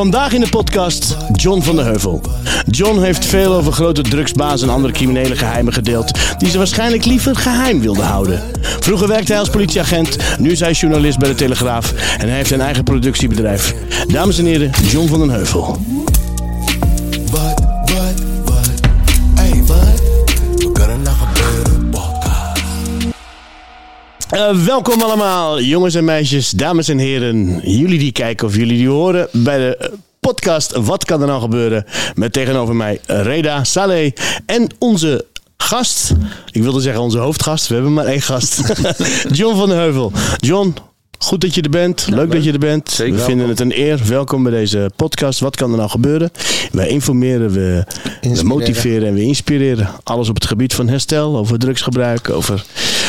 Vandaag in de podcast John van der Heuvel. John heeft veel over grote drugsbazen en andere criminele geheimen gedeeld... die ze waarschijnlijk liever geheim wilden houden. Vroeger werkte hij als politieagent, nu is hij journalist bij de Telegraaf... en hij heeft zijn eigen productiebedrijf. Dames en heren, John van den Heuvel. Eh, welkom allemaal, jongens en meisjes, dames en heren. Jullie die kijken of jullie die horen bij de podcast Wat kan er nou gebeuren? Met tegenover mij Reda Saleh en onze gast. Ik wilde zeggen onze hoofdgast, we hebben maar één gast. John van den Heuvel. John, goed dat je er bent. leuk, dat je er bent. Zeker. We vinden het een eer. Welkom bij deze podcast. Wat kan er nou gebeuren? Wij informeren, we, we motiveren en we inspireren. Alles op het gebied van herstel, over drugsgebruik, over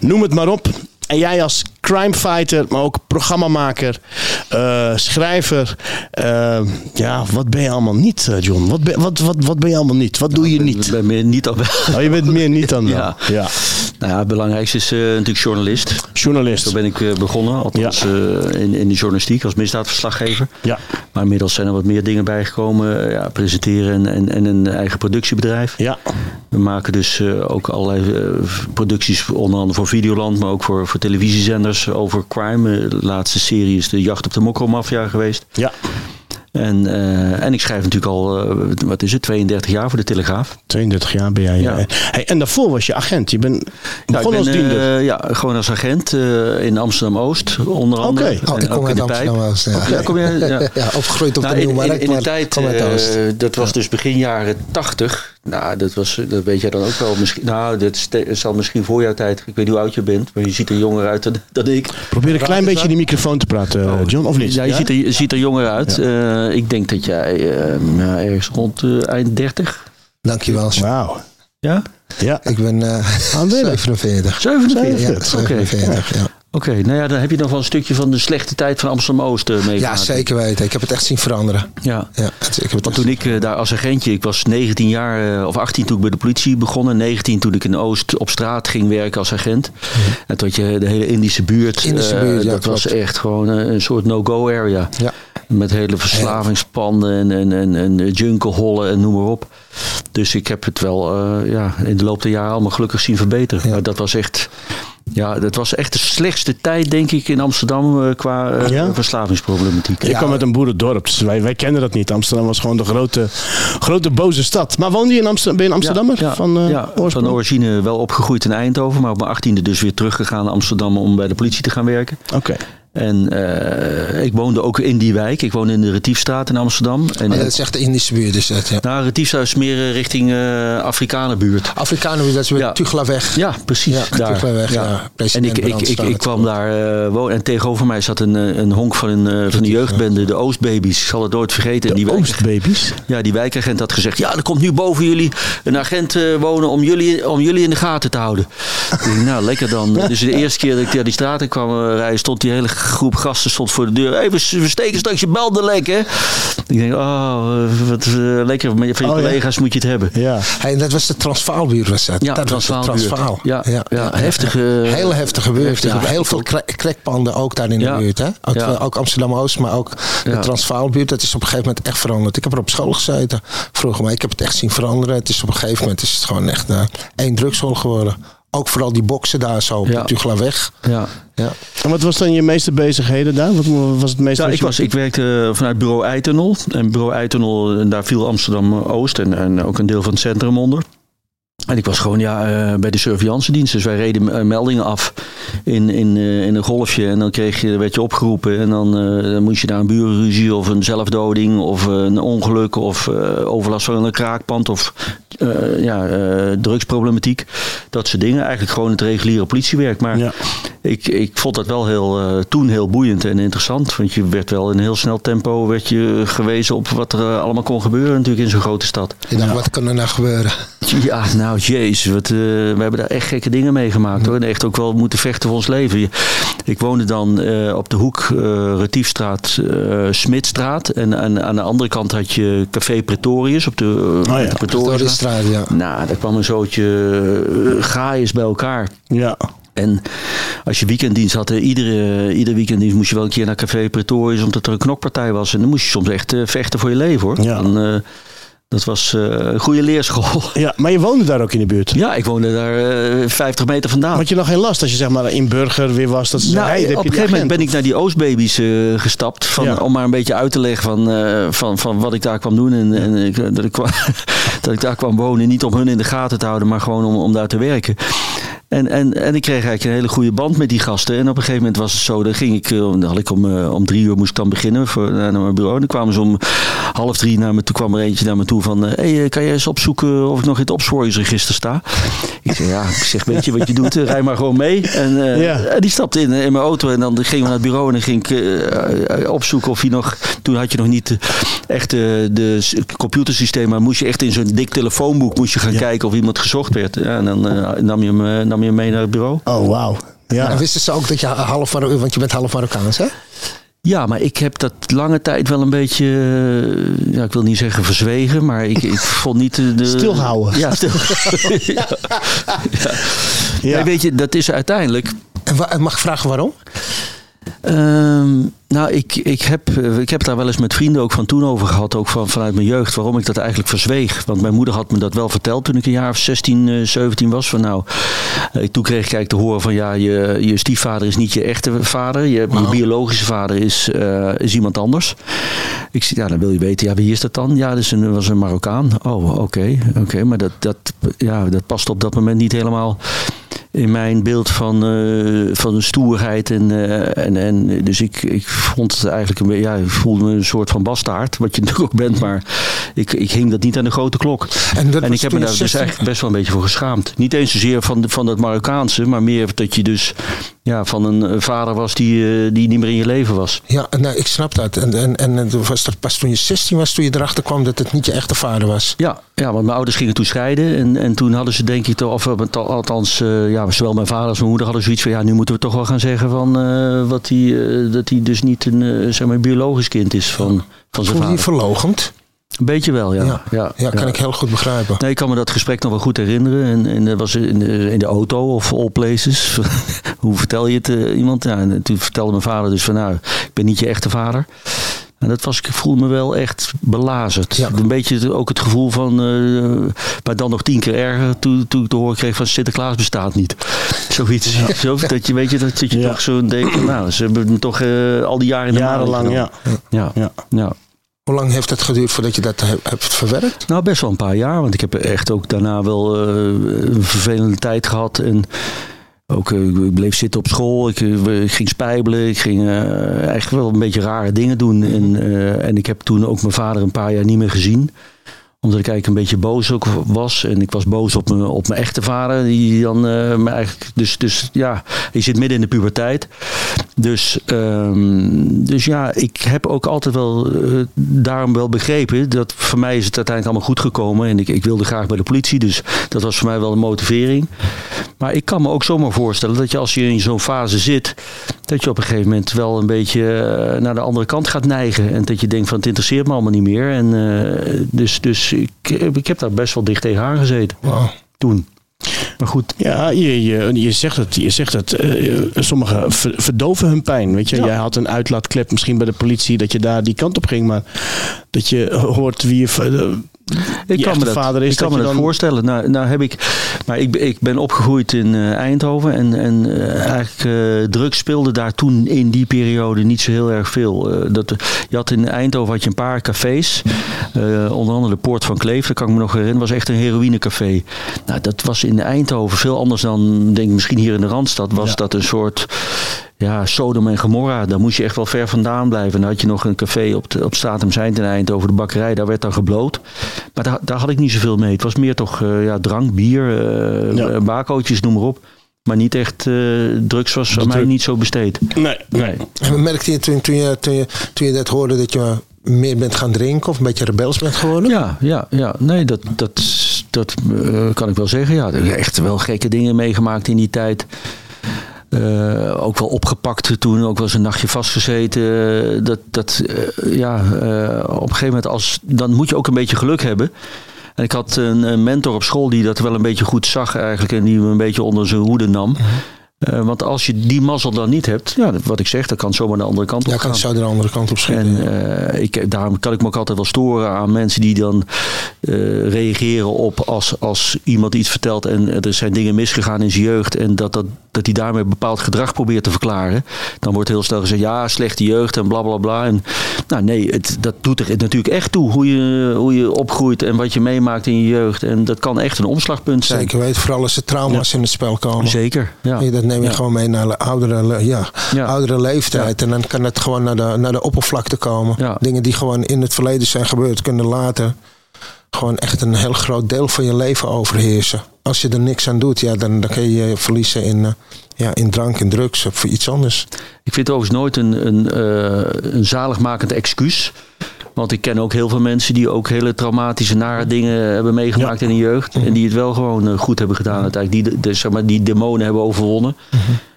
noem het maar op. En jij als crimefighter, maar ook programmamaker, eh, schrijver. eh, ja, wat ben je allemaal niet, eh, John? Wat ben, wat, wat, wat ben je allemaal niet? Wat doe je Ik niet? ben meer niet al Oh, je bent meer niet dan wel. Ja. ja. Nou ja, het belangrijkste is natuurlijk journalist. Journalist. Zo ben ik begonnen, althans in, in de journalistiek als misdaadverslaggever. Ja. Maar inmiddels zijn er wat meer dingen bijgekomen. Ja, presenteren en, en, en een eigen productiebedrijf. Ja. We maken dus ook allerlei producties, onder andere voor Videoland, maar ook voor, voor televisiezenders over crime. De laatste serie is de Jacht op de Mokromafia geweest. Ja. En, eh, en ik schrijf natuurlijk al, eh, wat is het, 32 jaar voor de Telegraaf. 32 jaar ben jij. Ja. Ja. Hey, en daarvoor was je agent. Je bent Ja, ik als diender. eh, ja, gewoon als agent eh, in Amsterdam-Oost, onder andere. Oké. Oh, ik kom uit in de Amsterdam Pijp. Oost, ja. Ja, kom je, ja. Ja, opgegroeid op Nou, de in, Nieuwe in, Markt, in de tijd, eh, dat was dus begin jaren 80. Nou, dat, was, dat weet jij dan ook wel. Misschien, nou, dat zal misschien voor jouw tijd. Ik weet niet hoe oud je bent, maar je ziet er jonger uit dan, dan ik. Probeer een klein beetje in die microfoon te praten, eh, John, of niet? Ja, je Ziet, er, je ziet er jonger uit. Eh, ik denk dat jij eh, nou, ergens rond eh, eind 30. Dankjewel. Wauw. Ja? Ja. Ik ben eh Aanwillig. 47. 47? Ja, Oké. 47. Ja. Oké, nou ja, dan heb je nog wel een stukje van de slechte tijd van Amsterdam-Oost uh, ja, meegemaakt. zeker weten. Ik heb het echt zien veranderen. Ja. Ja, het- ik heb het Want toen ik daar als agentje, ik was 19 jaar of 18 toen ik bij de politie begon. En 19 toen ik in Oost op straat ging werken als agent. En toen had je de hele Indische buurt. Indische buurt, ja, dat was echt gewoon een soort no-go area. Ja. Met hele verslavingspanden en, en, en, en junkelhollen en noem maar op. Dus ik heb het wel eh, ja, in de loop der jaren allemaal gelukkig zien verbeteren. Ja. Maar dat was echt... Ja, dat was echt de slechtste tijd, denk ik, in Amsterdam eh, qua eh, Ja? verslavingsproblematiek. Ik kwam uit een boerendorp, dus wij, wij kenden dat niet. Amsterdam was gewoon de grote, grote boze stad. Maar woonde je in Amsterdam? Ben je een Amsterdammer Ja, ja, van eh ja, oorsprong? van origine wel opgegroeid in Eindhoven, maar op mijn achttiende dus weer teruggegaan naar Amsterdam om bij de politie te gaan werken. Oké. En eh, ik woonde ook in die wijk. Ik woonde in de Retiefstraat in Amsterdam. En, dat is echt de Indische buurt. Dus dat, ja. nou, Retiefstraat is meer eh, richting eh Afrikanenbuurt. Afrikanen, dat is weer Ja. Tuglaweg. Ja, precies. Ja, daar. Tuglaweg, ja. En ik, ik, ik, kwam daar wonen. En tegenover mij zat een, een honk van een, van de jeugdbende, de Oostbabies. Ik zal het nooit vergeten. Die De Oostbabies. Ja, die wijkagent had gezegd: Ja, er komt nu boven jullie een agent wonen om jullie, om jullie in de gaten te houden. ik nou, lekker dan. Dus de eerste keer dat ik naar die straat in kwam rijden, stond die hele groep gasten stond voor de deur. Hey, we, we steken straks je banden lek, hè? Ik denk: Oh, eh, wat eh, lekker. Met je- Van je Oh, ja. collega's moet je het hebben. Ja. Hey, dat was de Transvaalbuurt, was dat? Ja, dat was de. Transvaal. Ja, ja, heftige- Heel heftige buurt. heftige. Heel veel crackpanden ook daar in de buurt. Hè? Ook, Ja. ook Amsterdam-Oost, maar ook de. Transvaalbuurt. Dat is op een gegeven moment echt veranderd. Ik heb er op school gezeten vroeger, maar ik heb het echt zien veranderen. Het is op een gegeven moment is het gewoon echt eh, één drugshol geworden. Ook vooral die boksen daar zo op Ja. de Tuglaweg. Ja. Ja. En wat was dan je meeste bezigheden daar? Wat was het meeste Ja, ik, was, ik werkte vanuit bureau Eitunnel. En bureau Eitunnel, eh, daar viel Amsterdam-Oost en, en ook een deel van het centrum onder. En ik was gewoon ja, eh, bij de surveillantiedienst. Dus wij reden eh, meldingen af in, in, eh, in een golfje. En dan kreeg je, werd je opgeroepen. En dan, moest je naar een burenruzie of een zelfdoding of een ongeluk of overlast van een kraakpand of ja, drugsproblematiek. Dat soort dingen. Eigenlijk gewoon het reguliere politiewerk. Maar Ja. Ik, ik vond dat wel heel, eh, toen heel boeiend en interessant. Want je werd wel in een heel snel tempo werd je gewezen op wat er eh, allemaal kon gebeuren natuurlijk in zo'n grote stad. Je dacht, wat kan er nou gebeuren? Ja, nou jezus, wat, eh, we hebben daar echt gekke dingen meegemaakt hoor. En echt ook wel moeten vechten voor ons leven. Je- Ik woonde dan eh, op de hoek eh Retiefstraat, eh Smitstraat. En, en aan de andere kant had je Café Pretorius op de, Oh ja, de Door Pretoriusstraat. ja. Nou, daar kwam een zootje uh, gaaiers bij elkaar. Ja. En als je weekenddienst had, eh, iedere, iedere weekenddienst moest je wel een keer naar Café Pretorius omdat er een knokpartij was. En dan moest je soms echt eh, vechten voor je leven hoor. Ja. Dan, eh, dat was een goede leerschool. ja, maar je woonde daar ook in de buurt. Ja, ik woonde daar eh 50 meter vandaan. Had je nog geen last als je zeg maar in Burger weer was? Dat ze Nou, hey, op een gegeven moment ben ik naar die Oostbabies gestapt. Van, Ja. Om maar een beetje uit te leggen van, van, van wat ik daar kwam doen. En, en ik, dat, ik, dat ik daar kwam wonen. Niet om hun in de gaten te houden, maar gewoon om, om daar te werken. En, en, en ik kreeg eigenlijk een hele goede band met die gasten. En op een gegeven moment was het zo, dan ging ik, eh, dan had ik om, eh, om drie uur moest ik dan beginnen voor, naar mijn bureau. En dan kwamen ze om half drie naar me toe, kwam er eentje naar me toe van, hé, eh, kan jij eens opzoeken of ik nog in het opsporingsregister sta? Ik zei, ja, ik zeg, weet je wat je doet? Eh, Rij maar gewoon mee. En eh, Ja. en die stapte in, in mijn auto en dan gingen we naar het bureau en dan ging ik eh, opzoeken of hij nog. Toen had je nog niet eh, echt eh, de computersysteem, maar moest je echt in zo'n dik telefoonboek moest je gaan kijken of iemand gezocht werd. Ja, en dan eh, nam, je hem, eh, nam je hem mee naar het bureau. Oh, wauw. Ja. En wisten ze ook dat je half Marokkaans, want je bent half Marokkaans, hè? Ja, maar ik heb dat lange tijd wel een beetje, eh, ja, ik wil niet zeggen verzwegen, maar ik, ik vond niet de... de Stilgehouden. Ja, stil. ja. Ja. Nee, weet je, dat is uiteindelijk En mag ik vragen waarom? Ehm, nou, ik, ik, heb, eh, ik heb daar wel eens met vrienden ook van toen over gehad, ook van, vanuit mijn jeugd, waarom ik dat eigenlijk verzweeg. Want mijn moeder had me dat wel verteld toen ik een jaar of 16, eh, 17 was. Van nou, eh, toen kreeg ik eigenlijk te horen van ja, je, je stiefvader is niet je echte vader. Je, je biologische vader is, eh, is iemand anders. Ik zei, ja, dan wil je weten, ja, wie is dat dan? Ja, dat is een, was een Marokkaan. Oh, oké, oké. Maar dat, dat, ja, dat past op dat moment niet helemaal in mijn beeld van, eh, van stoerheid. En, eh, en, en, dus ik, ik vond het eigenlijk een beetje, ja, ik voelde me een soort van bastaard, wat je natuurlijk ook bent, maar ik, ik hing dat niet aan de grote klok. En ik heb me daar dus 16 eigenlijk best wel een beetje voor geschaamd. Niet eens zozeer van, van dat Marokkaanse, maar meer dat je dus ja, van een vader was die, eh, die niet meer in je leven was. Ja, nou, ik snap dat. En, en, en het was dat pas toen je 16 was, toen je erachter kwam dat het niet je echte vader was. Ja, ja, want mijn ouders gingen toen scheiden. En, en toen hadden ze denk ik toch, of althans, ja, zowel mijn vader als mijn moeder hadden zoiets van, ja, nu moeten we toch wel gaan zeggen van, eh, wat die, eh, dat hij dus niet een, eh, zeg maar, biologisch kind is van, van zijn vader. verlogend? Een beetje wel, ja. Ja, ja, Ja, kan ik heel goed begrijpen. Nee, ik kan me dat gesprek nog wel goed herinneren. En, en dat was in de, in de auto of all places. Hoe vertel je het eh, iemand? Ja, en toen vertelde mijn vader dus van nou, ik ben niet je echte vader. En dat was, ik voelde me wel echt belazerd. Ja. Een beetje ook het gevoel van, eh, maar dan nog tien keer erger, toen, toen ik te horen kreeg van Sinterklaas bestaat niet. Zoiets. Zo, dat je weet je, dat, dat je Ja. toch zo denkt, nou, ze hebben me toch eh, al die jaren in de Jarenlang, ja. Ja. Ja. ja. Hoe lang heeft het geduurd voordat je dat he- hebt verwerkt? Nou, best wel een paar jaar. Want ik heb echt ook daarna wel eh, een vervelende tijd gehad. En ook, eh, ik bleef zitten op school. Ik, eh, ik ging spijbelen. Ik ging eigenlijk wel een beetje rare dingen doen. En, eh, en ik heb toen ook mijn vader een paar jaar niet meer gezien omdat ik eigenlijk een beetje boos ook was. En ik was boos op mijn, op mijn echte vader. Die dan me eigenlijk. Dus, dus ja, je zit midden in de puberteit. Dus, ehm, dus ja, ik heb ook altijd wel eh, daarom wel begrepen. Dat voor mij is het uiteindelijk allemaal goed gekomen. En ik, ik wilde graag bij de politie. Dus dat was voor mij wel een motivering. Maar ik kan me ook zomaar voorstellen dat je als je in zo'n fase zit. Dat je op een gegeven moment wel een beetje eh, naar de andere kant gaat neigen. En dat je denkt van het interesseert me allemaal niet meer. En dus, dus ik, ik heb daar best wel dicht tegenaan gezeten. Wauw. Toen. Maar goed. Ja, je, je, je zegt het. Je zegt het eh, sommigen ver- verdoven hun pijn. Weet je, Ja. jij had een uitlaatklep misschien bij de politie dat je daar die kant op ging. Maar dat je hoort wie je, eh, Ik je kan me dat, vader is, ik kan me je dat dan- voorstellen. Nou, nou heb ik, maar ik, ik ben opgegroeid in eh, Eindhoven en, en eh, eigenlijk eh drugs speelde daar toen in die periode niet zo heel erg veel. Dat, je had in Eindhoven had je een paar cafés, onder andere de Poort van Kleef, dat kan ik me nog herinneren, was echt een heroïnecafé. Nou, dat was in Eindhoven veel anders dan denk ik misschien hier in de Randstad. Was Ja. dat een soort ja, Sodom en Gomorra. Daar moest je echt wel ver vandaan blijven. En dan had je nog een café op, de, op Statum Zijnd in Eindhoven, de bakkerij. Daar werd dan gebloot. Maar daar, daar had ik niet zoveel mee. Het was meer toch eh, ja, drank, bier, eh Ja. bakootjes, noem maar op. Maar niet echt, eh, drugs was aan mij niet zo besteed. Nee, nee. En merkte je toen, toen, je, toen, je, toen je dat hoorde dat je meer bent gaan drinken of een beetje rebels bent geworden? Ja, ja, ja. Nee, dat, dat, dat eh, kan ik wel zeggen. Ja, Ik heb echt wel gekke dingen meegemaakt in die tijd. Eh, ook wel opgepakt toen, ook wel eens een nachtje vastgezeten. Dat, dat, eh, ja, eh, op een gegeven moment, als, dan moet je ook een beetje geluk hebben. En ik had een, een mentor op school die dat wel een beetje goed zag eigenlijk. En die me een beetje onder zijn hoede nam. Eh, want als je die mazzel dan niet hebt, ja, wat ik zeg, dan kan zomaar de andere kant op Ja, gaan. kan de andere kant op schieten. En eh, ik, daarom kan ik me ook altijd wel storen aan mensen die dan eh, reageren op als, als iemand iets vertelt en er zijn dingen misgegaan in zijn jeugd en dat, dat, dat hij daarmee bepaald gedrag probeert te verklaren. Dan wordt heel snel gezegd, ja, slechte jeugd en bla bla bla. En, nou nee, het, dat doet er natuurlijk echt toe hoe je, hoe je opgroeit en wat je meemaakt in je jeugd. En dat kan echt een omslagpunt zijn. Zeker weet, vooral als er trauma's in het spel komen. Zeker, ja. Dat neem je Ja. gewoon mee naar de oudere, ja, Ja. oudere leeftijd. En dan kan het gewoon naar de, naar de oppervlakte komen. Dingen die gewoon in het verleden zijn gebeurd, kunnen later gewoon echt een heel groot deel van je leven overheersen. Als je er niks aan doet, ja, dan, dan kun je je verliezen in, eh, ja, in drank en drugs of iets anders. Ik vind het overigens nooit een, een, eh, een zaligmakend excuus. Want ik ken ook heel veel mensen die ook hele traumatische, nare dingen hebben meegemaakt in hun jeugd. En die het wel gewoon eh, goed hebben gedaan uiteindelijk. Die, de, de- zeg maar, die demonen hebben overwonnen.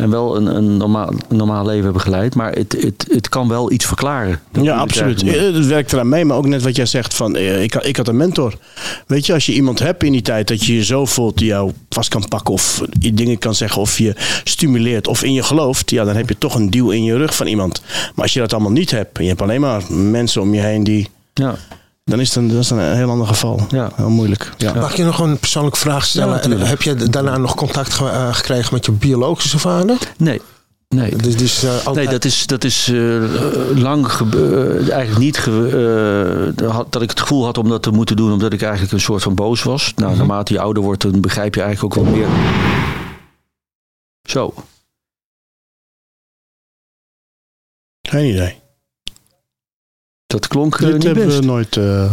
En wel een, een normaal, een normaal leven hebben geleid. Maar het, het, het kan wel iets verklaren. Ja, absoluut. Het werkt eraan mee, maar ook net wat jij zegt van, eh, ik, had- ik had een mentor. Weet je, als je iemand hebt in die tijd dat je je zo voelt die jou vast kan pakken of je dingen kan zeggen of je stimuleert of in je gelooft, ja, dan heb je toch een duw in je rug van iemand. Maar als je dat allemaal niet hebt en je hebt alleen maar mensen om je heen die, Ja. Dan is het een, dat is een heel ander geval. Ja. Heel moeilijk. Ja. Mag ik je nog een persoonlijke vraag Ja, stellen? heb je daarna nog contact ge- eh, gekregen met je biologische vader? Nee. Nee. Dus, dus, eh, altijd- Nee, dat is, dat is eh, lang eigenlijk niet eh, dat ik het gevoel had om dat te moeten doen, omdat ik eigenlijk een soort van boos was. Nou, naarmate je ouder wordt, dan begrijp je eigenlijk ook wel meer. Zo. Geen idee. Dat klonk eh, Dit niet hebben best. we nooit... eh,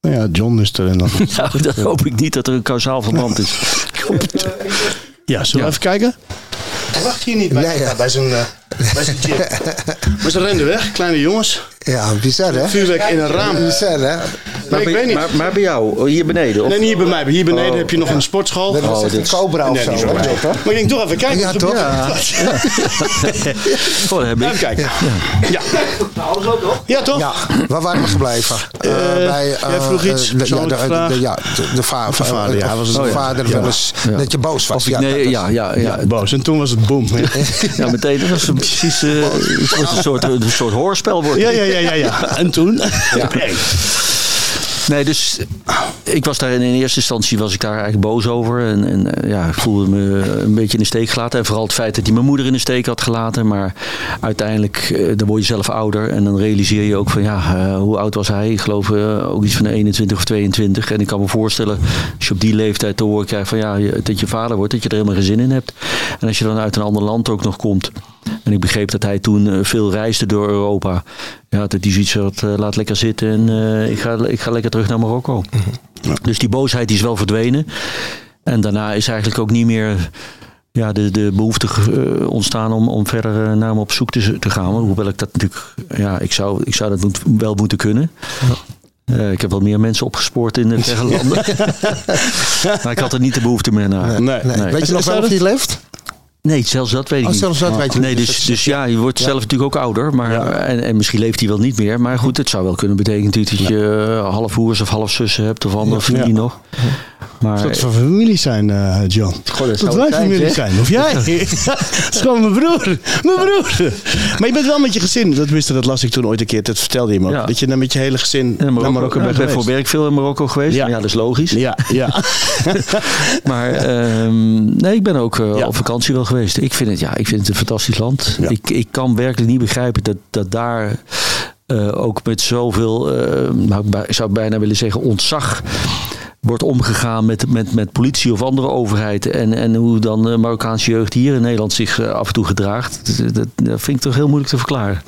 nou ja, John is er en dan... Nou, dat hoop ik niet dat er een kausaal verband is. Ja, zullen we Ja. even kijken? Hij wacht hier niet bij, Ja, ja. bij zijn, eh, bij zijn chip. maar ze renden weg, kleine jongens. Ja, bizar hè? Vuurwerk in een raam. Bizar hè? Nee, ik weet niet. Maar, maar bij jou, oh, hier beneden? Of? Nee, niet hier bij mij. Hier beneden Oh. heb je nog een sportschool. Dat was Oh, een cobra of Nee, zo. Maar ik denk toch even kijken. Ja, toch? Oh, dat heb ik. Even kijken. Ja. Ja, toch? Ja, waar waren we gebleven? Eh, bij, eh, jij vroeg iets, eh, de, ja, de, de, vraag. de- ja, de, de va- De vader, ja, was het- de oh ja. vader Ja. wel eens Ja. dat je boos was. Of ik, ja, nee, ja, ja, ja. Ja, boos. En toen was het boom. Ja, Ja, meteen. Dat was een precies eh, een, soort, een soort hoorspel. Ja, ja, ja. ja, ja. En toen? Nee. Nee, dus ik was daar in eerste instantie was ik daar eigenlijk boos over. En, en eh, ja, ik voelde me een beetje in de steek gelaten. En vooral het feit dat hij mijn moeder in de steek had gelaten. Maar uiteindelijk, eh, dan word je zelf ouder. En dan realiseer je ook van, ja, eh, hoe oud was hij? Ik geloof ook iets van 21 of 22. En ik kan me voorstellen, als je op die leeftijd te horen krijgt van, ja, dat je vader wordt. Dat je er helemaal geen zin in hebt. En als je dan uit een ander land ook nog komt. En ik begreep dat hij toen eh, veel reisde door Europa. Ja, dat hij zoiets had, eh, laat lekker zitten en eh, ik, ga, ik ga lekker terug naar Marokko. Dus die boosheid die is wel verdwenen. En daarna is eigenlijk ook niet meer ja, de, de behoefte eh, ontstaan om, om verder naar hem op zoek te, te gaan. Hoewel ik dat natuurlijk, ja, ik zou, ik zou dat moet- wel moeten kunnen. Eh, ik heb wel meer mensen opgespoord in de verre landen. maar ik had er niet de behoefte meer naar. Nee. Nee. Nee. Weet je nog wel of hij leeft? Nee, zelfs dat weet ik Oh, niet. zelfs dat weet je nee, niet. dus, Dus dus ja, je wordt zelf natuurlijk ook ouder. Maar, en, en misschien leeft hij wel niet meer. Maar goed, het zou wel kunnen betekenen dat je eh, half hoers of half zussen hebt of andere familie nog. Maar Dat we familie zijn, eh, John. Goh, dat dat wij zijn, familie zeg. zijn. Of jij. dat is gewoon mijn broer. Mijn broer. Maar je bent wel met je gezin. Dat, wist, dat las ik toen ooit een keer. Dat vertelde je me. Ja. Dat je dan met je hele gezin in naar Marokko, ja, bent ik ben geweest. voor werk veel in Marokko geweest. Ja. Ja, dat is logisch. Ja, ja. Maar ehm, nee, ik ben ook eh, op vakantie wel geweest. Ik vind het, ja, ik vind het een fantastisch land. Ik, ik kan werkelijk niet begrijpen dat, dat daar eh, ook met zoveel, eh, nou, ik zou bijna willen zeggen, ontzag wordt omgegaan met, met, met politie of andere overheid. En, en hoe dan de Marokkaanse jeugd hier in Nederland zich eh, af en toe gedraagt. Dat, dat, dat vind ik toch heel moeilijk te verklaren.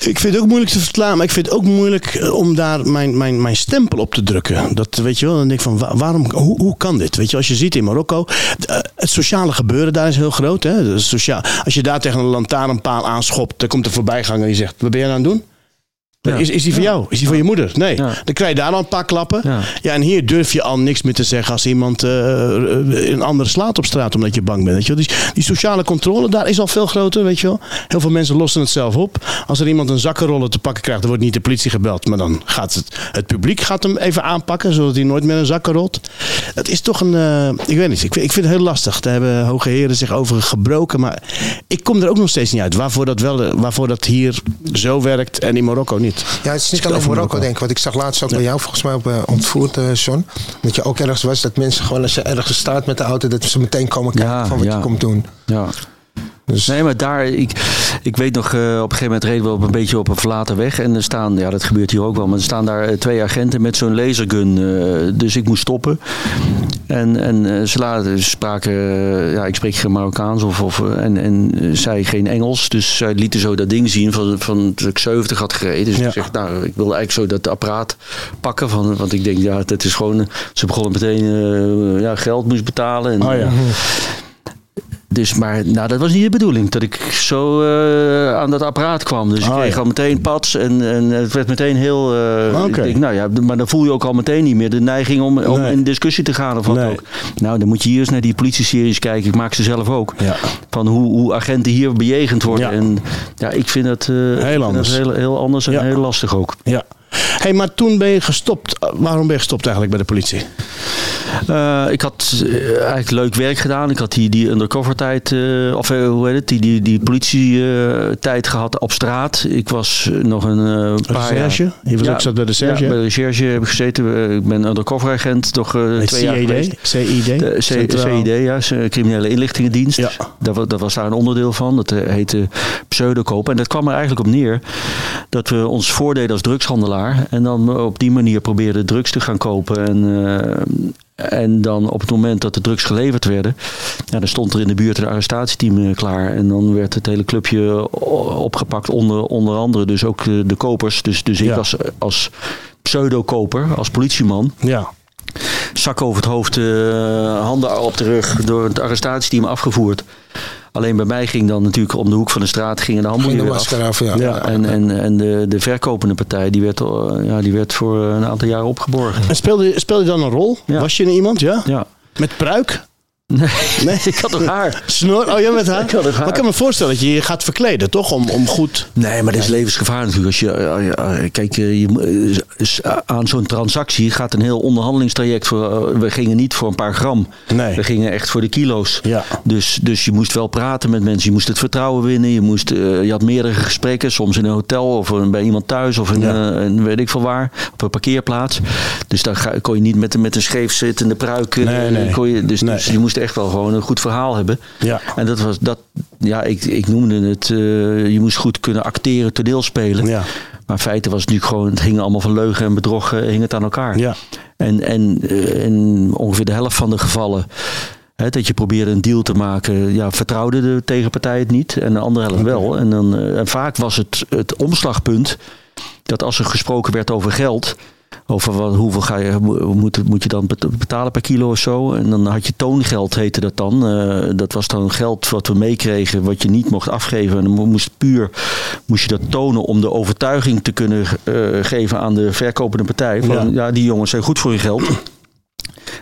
Ik vind het ook moeilijk te verklaren, maar ik vind het ook moeilijk eh, om daar mijn, mijn, mijn stempel op te drukken. Dat weet je wel, dan denk ik van wa- waarom, hoe, hoe kan dit? Weet je, als je ziet in Marokko, eh, het sociale gebeuren daar is heel groot. Hè? Sociaal, als je daar tegen een lantaarnpaal aanschopt, dan komt een voorbijganger die zegt: Wat ben je aan het doen? Ja. Is, is die van jou? Is die van je moeder? Nee. Ja. Dan krijg je daar al een paar klappen. Ja. En hier durf je al niks meer te zeggen als iemand eh, een andere slaat op straat omdat je bang bent. Weet je wel. Die, die sociale controle daar is al veel groter. Weet je wel. Heel veel mensen lossen het zelf op. Als er iemand een zakkenroller te pakken krijgt, dan wordt niet de politie gebeld. Maar dan gaat het, het publiek gaat hem even aanpakken, zodat hij nooit meer een zakken rolt. Dat is toch een. eh, ik weet niet. Ik, vind- ik vind het heel lastig. Daar hebben hoge heren zich over gebroken. Maar ik kom er ook nog steeds niet uit. Waarvoor dat, wel, eh, waarvoor dat hier zo werkt en in Marokko niet. Ja, het is niet alleen Marokko, Marokko. denk ik. Want ik zag laatst ook bij jou volgens mij op eh, ontvoerd, eh John. Dat je ook ergens was dat mensen gewoon als je ergens staat met de auto, dat ze meteen komen kijken Ja, van wat je komt doen. Ja. Dus Nee, maar daar, ik, ik weet nog, eh, op een gegeven moment reden we op een beetje op een verlaten weg. En er staan, ja, dat gebeurt hier ook wel, maar er staan daar eh, twee agenten met zo'n lasergun. eh, dus ik moest stoppen. En, en ze laten, spraken, ja, ik spreek geen Marokkaans of, of, en, en zij geen Engels. Dus zij lieten zo dat ding zien van, van dat ik 70 had gereden. Dus Ja. ik zeg, nou, ik wilde eigenlijk zo dat apparaat pakken. Van, want ik denk, ja, dat is gewoon, ze begonnen meteen ja, geld moest betalen. En, Oh ja. Dus, maar nou, dat was niet de bedoeling, dat ik zo eh, aan dat apparaat kwam. Dus ik Ah, kreeg ja. al meteen pats en, en het werd meteen heel... eh, Oké. ik denk, nou ja, maar dan voel je ook al meteen niet meer de neiging om, om Nee. in discussie te gaan of wat Nee. ook. Nou, dan moet je hier eens naar die politie-series kijken. Ik maak ze zelf ook. Ja. Van hoe, hoe agenten hier bejegend worden. Ja. En ja, ik vind dat, eh, vind dat anders. heel, heel anders en heel lastig ook. Ja. Hey, maar toen ben je gestopt. Uh, Waarom ben je gestopt eigenlijk bij de politie? Eh, ik had eh, eigenlijk leuk werk gedaan. Ik had die, die undercover tijd, eh, of eh, hoe heet het, die, die, die politietijd gehad op straat. Ik was eh, nog een eh, paar Recherche? jaar... Je was ook zat bij de recherche? Ja, bij de recherche heb ik gezeten. Eh, Ik ben undercover agent, toch eh, twee jaar geweest. CID? CID? De C- CID, ja, C- Criminele Inlichtingendienst. Ja. Dat, dat was daar een onderdeel van. Dat eh, heette pseudokoop. En dat kwam er eigenlijk op neer dat we ons voordeden als drugshandelaar. En dan op die manier probeerden drugs te gaan kopen. En, eh, en dan op het moment dat de drugs geleverd werden, ja, dan stond er in de buurt een arrestatieteam eh, klaar. En dan werd het hele clubje opgepakt, onder, onder andere dus ook eh, de kopers. Dus, dus ik Ja. als, als pseudokoper, als politieman Ja. zak over het hoofd, eh, handen op de rug, door het arrestatieteam afgevoerd. Alleen bij mij ging dan natuurlijk om de hoek van de straat gingen de Ging handboeien de weer af. af, ja. Ja. En, en, en de, de verkopende partij die werd, eh, ja, die werd voor een aantal jaren opgeborgen. En speelde, je- speelde je dan een rol? Ja. Was je een iemand, ja? Ja. Met pruik? Nee, Nee. ik had toch haar. Snor? Oh, jij met haar? Ik had haar. Maar ik kan me voorstellen dat je je gaat verkleden, toch? Om, om goed... Nee, maar dat is levensgevaar natuurlijk. Als je, eh, eh, kijk, eh, je, eh, s- aan zo'n transactie gaat een heel onderhandelingstraject. Voor, we gingen niet voor een paar gram. Nee. We gingen echt voor de kilo's. Ja. Dus, dus je moest wel praten met mensen. Je moest het vertrouwen winnen. Je, moest, je had meerdere gesprekken. Soms in een hotel of bij iemand thuis. Of in, Ja. een weet ik veel waar. Op een parkeerplaats. Dus daar kon je niet met, een- met een scheef zittende pruik. Nee, nee. Kon je, dus, Nee. dus je moest echt wel gewoon een goed verhaal hebben. Ja. En dat was dat. Ja, ik, ik noemde het. eh, je moest goed kunnen acteren, toneelspelen. Ja. Maar in feite was het natuurlijk gewoon. Het hing allemaal van leugen en bedrog. eh, hing het aan elkaar. Ja. En, en eh, in ongeveer de helft van de gevallen. Hè, dat je probeerde een deal te maken. Ja, vertrouwde de tegenpartij het niet. En de andere helft wel. En, dan, en vaak was het het omslagpunt. Dat als er gesproken werd over geld. Over wat, hoeveel ga je, mo- moet, moet je dan bet- betalen per kilo of zo. En dan had je toongeld, heette dat dan. Eh, dat was dan geld wat we meekregen, wat je niet mocht afgeven. En dan mo- moest puur moest je dat tonen om de overtuiging te kunnen eh, geven aan de verkopende partij. Van, Ja. ja. die jongens zijn goed voor je geld.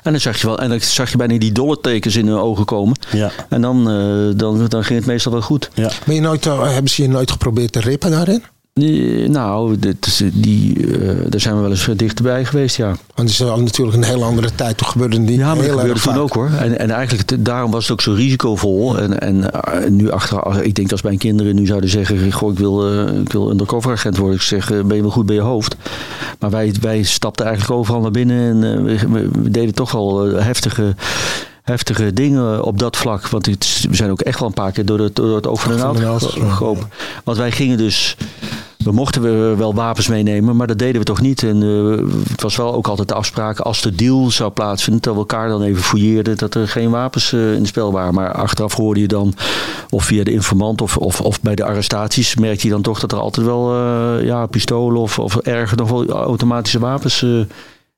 En dan zag je wel, en dan zag je bijna die dollartekens in hun ogen komen. Ja. En dan, eh, dan, dan ging het meestal wel goed. Ja. Ben je nooit, eh, hebben ze je nooit geprobeerd te rippen daarin? Nou, dit is, die, eh, daar zijn we wel eens dichterbij geweest, ja. Want het is al natuurlijk een hele andere tijd. Toen gebeurde die Ja, maar dat heel gebeurde toen vaak. ook hoor. En, en eigenlijk, daarom was het ook zo risicovol. En, en eh, nu achteraf, ik denk als mijn kinderen nu zouden zeggen... Goh, ik wil, eh, ik wil undercover agent worden. Ik zeg, eh, ben je wel goed bij je hoofd? Maar wij, wij stapten eigenlijk overal naar binnen. En eh, we, we- deden toch wel eh, heftige... Heftige dingen op dat vlak. Want het, we zijn ook echt wel een paar keer door het, door het oog van de naald. Want wij gingen dus we mochten we wel wapens meenemen, maar dat deden we toch niet. En eh, het was wel ook altijd de afspraak als de deal zou plaatsvinden, dat we elkaar dan even fouilleerden dat er geen wapens eh, in het spel waren. Maar achteraf hoorde je dan, of via de informant of, of, of bij de arrestaties, merkte je dan toch dat er altijd wel eh, ja, pistolen of, of erger nog wel automatische wapens eh,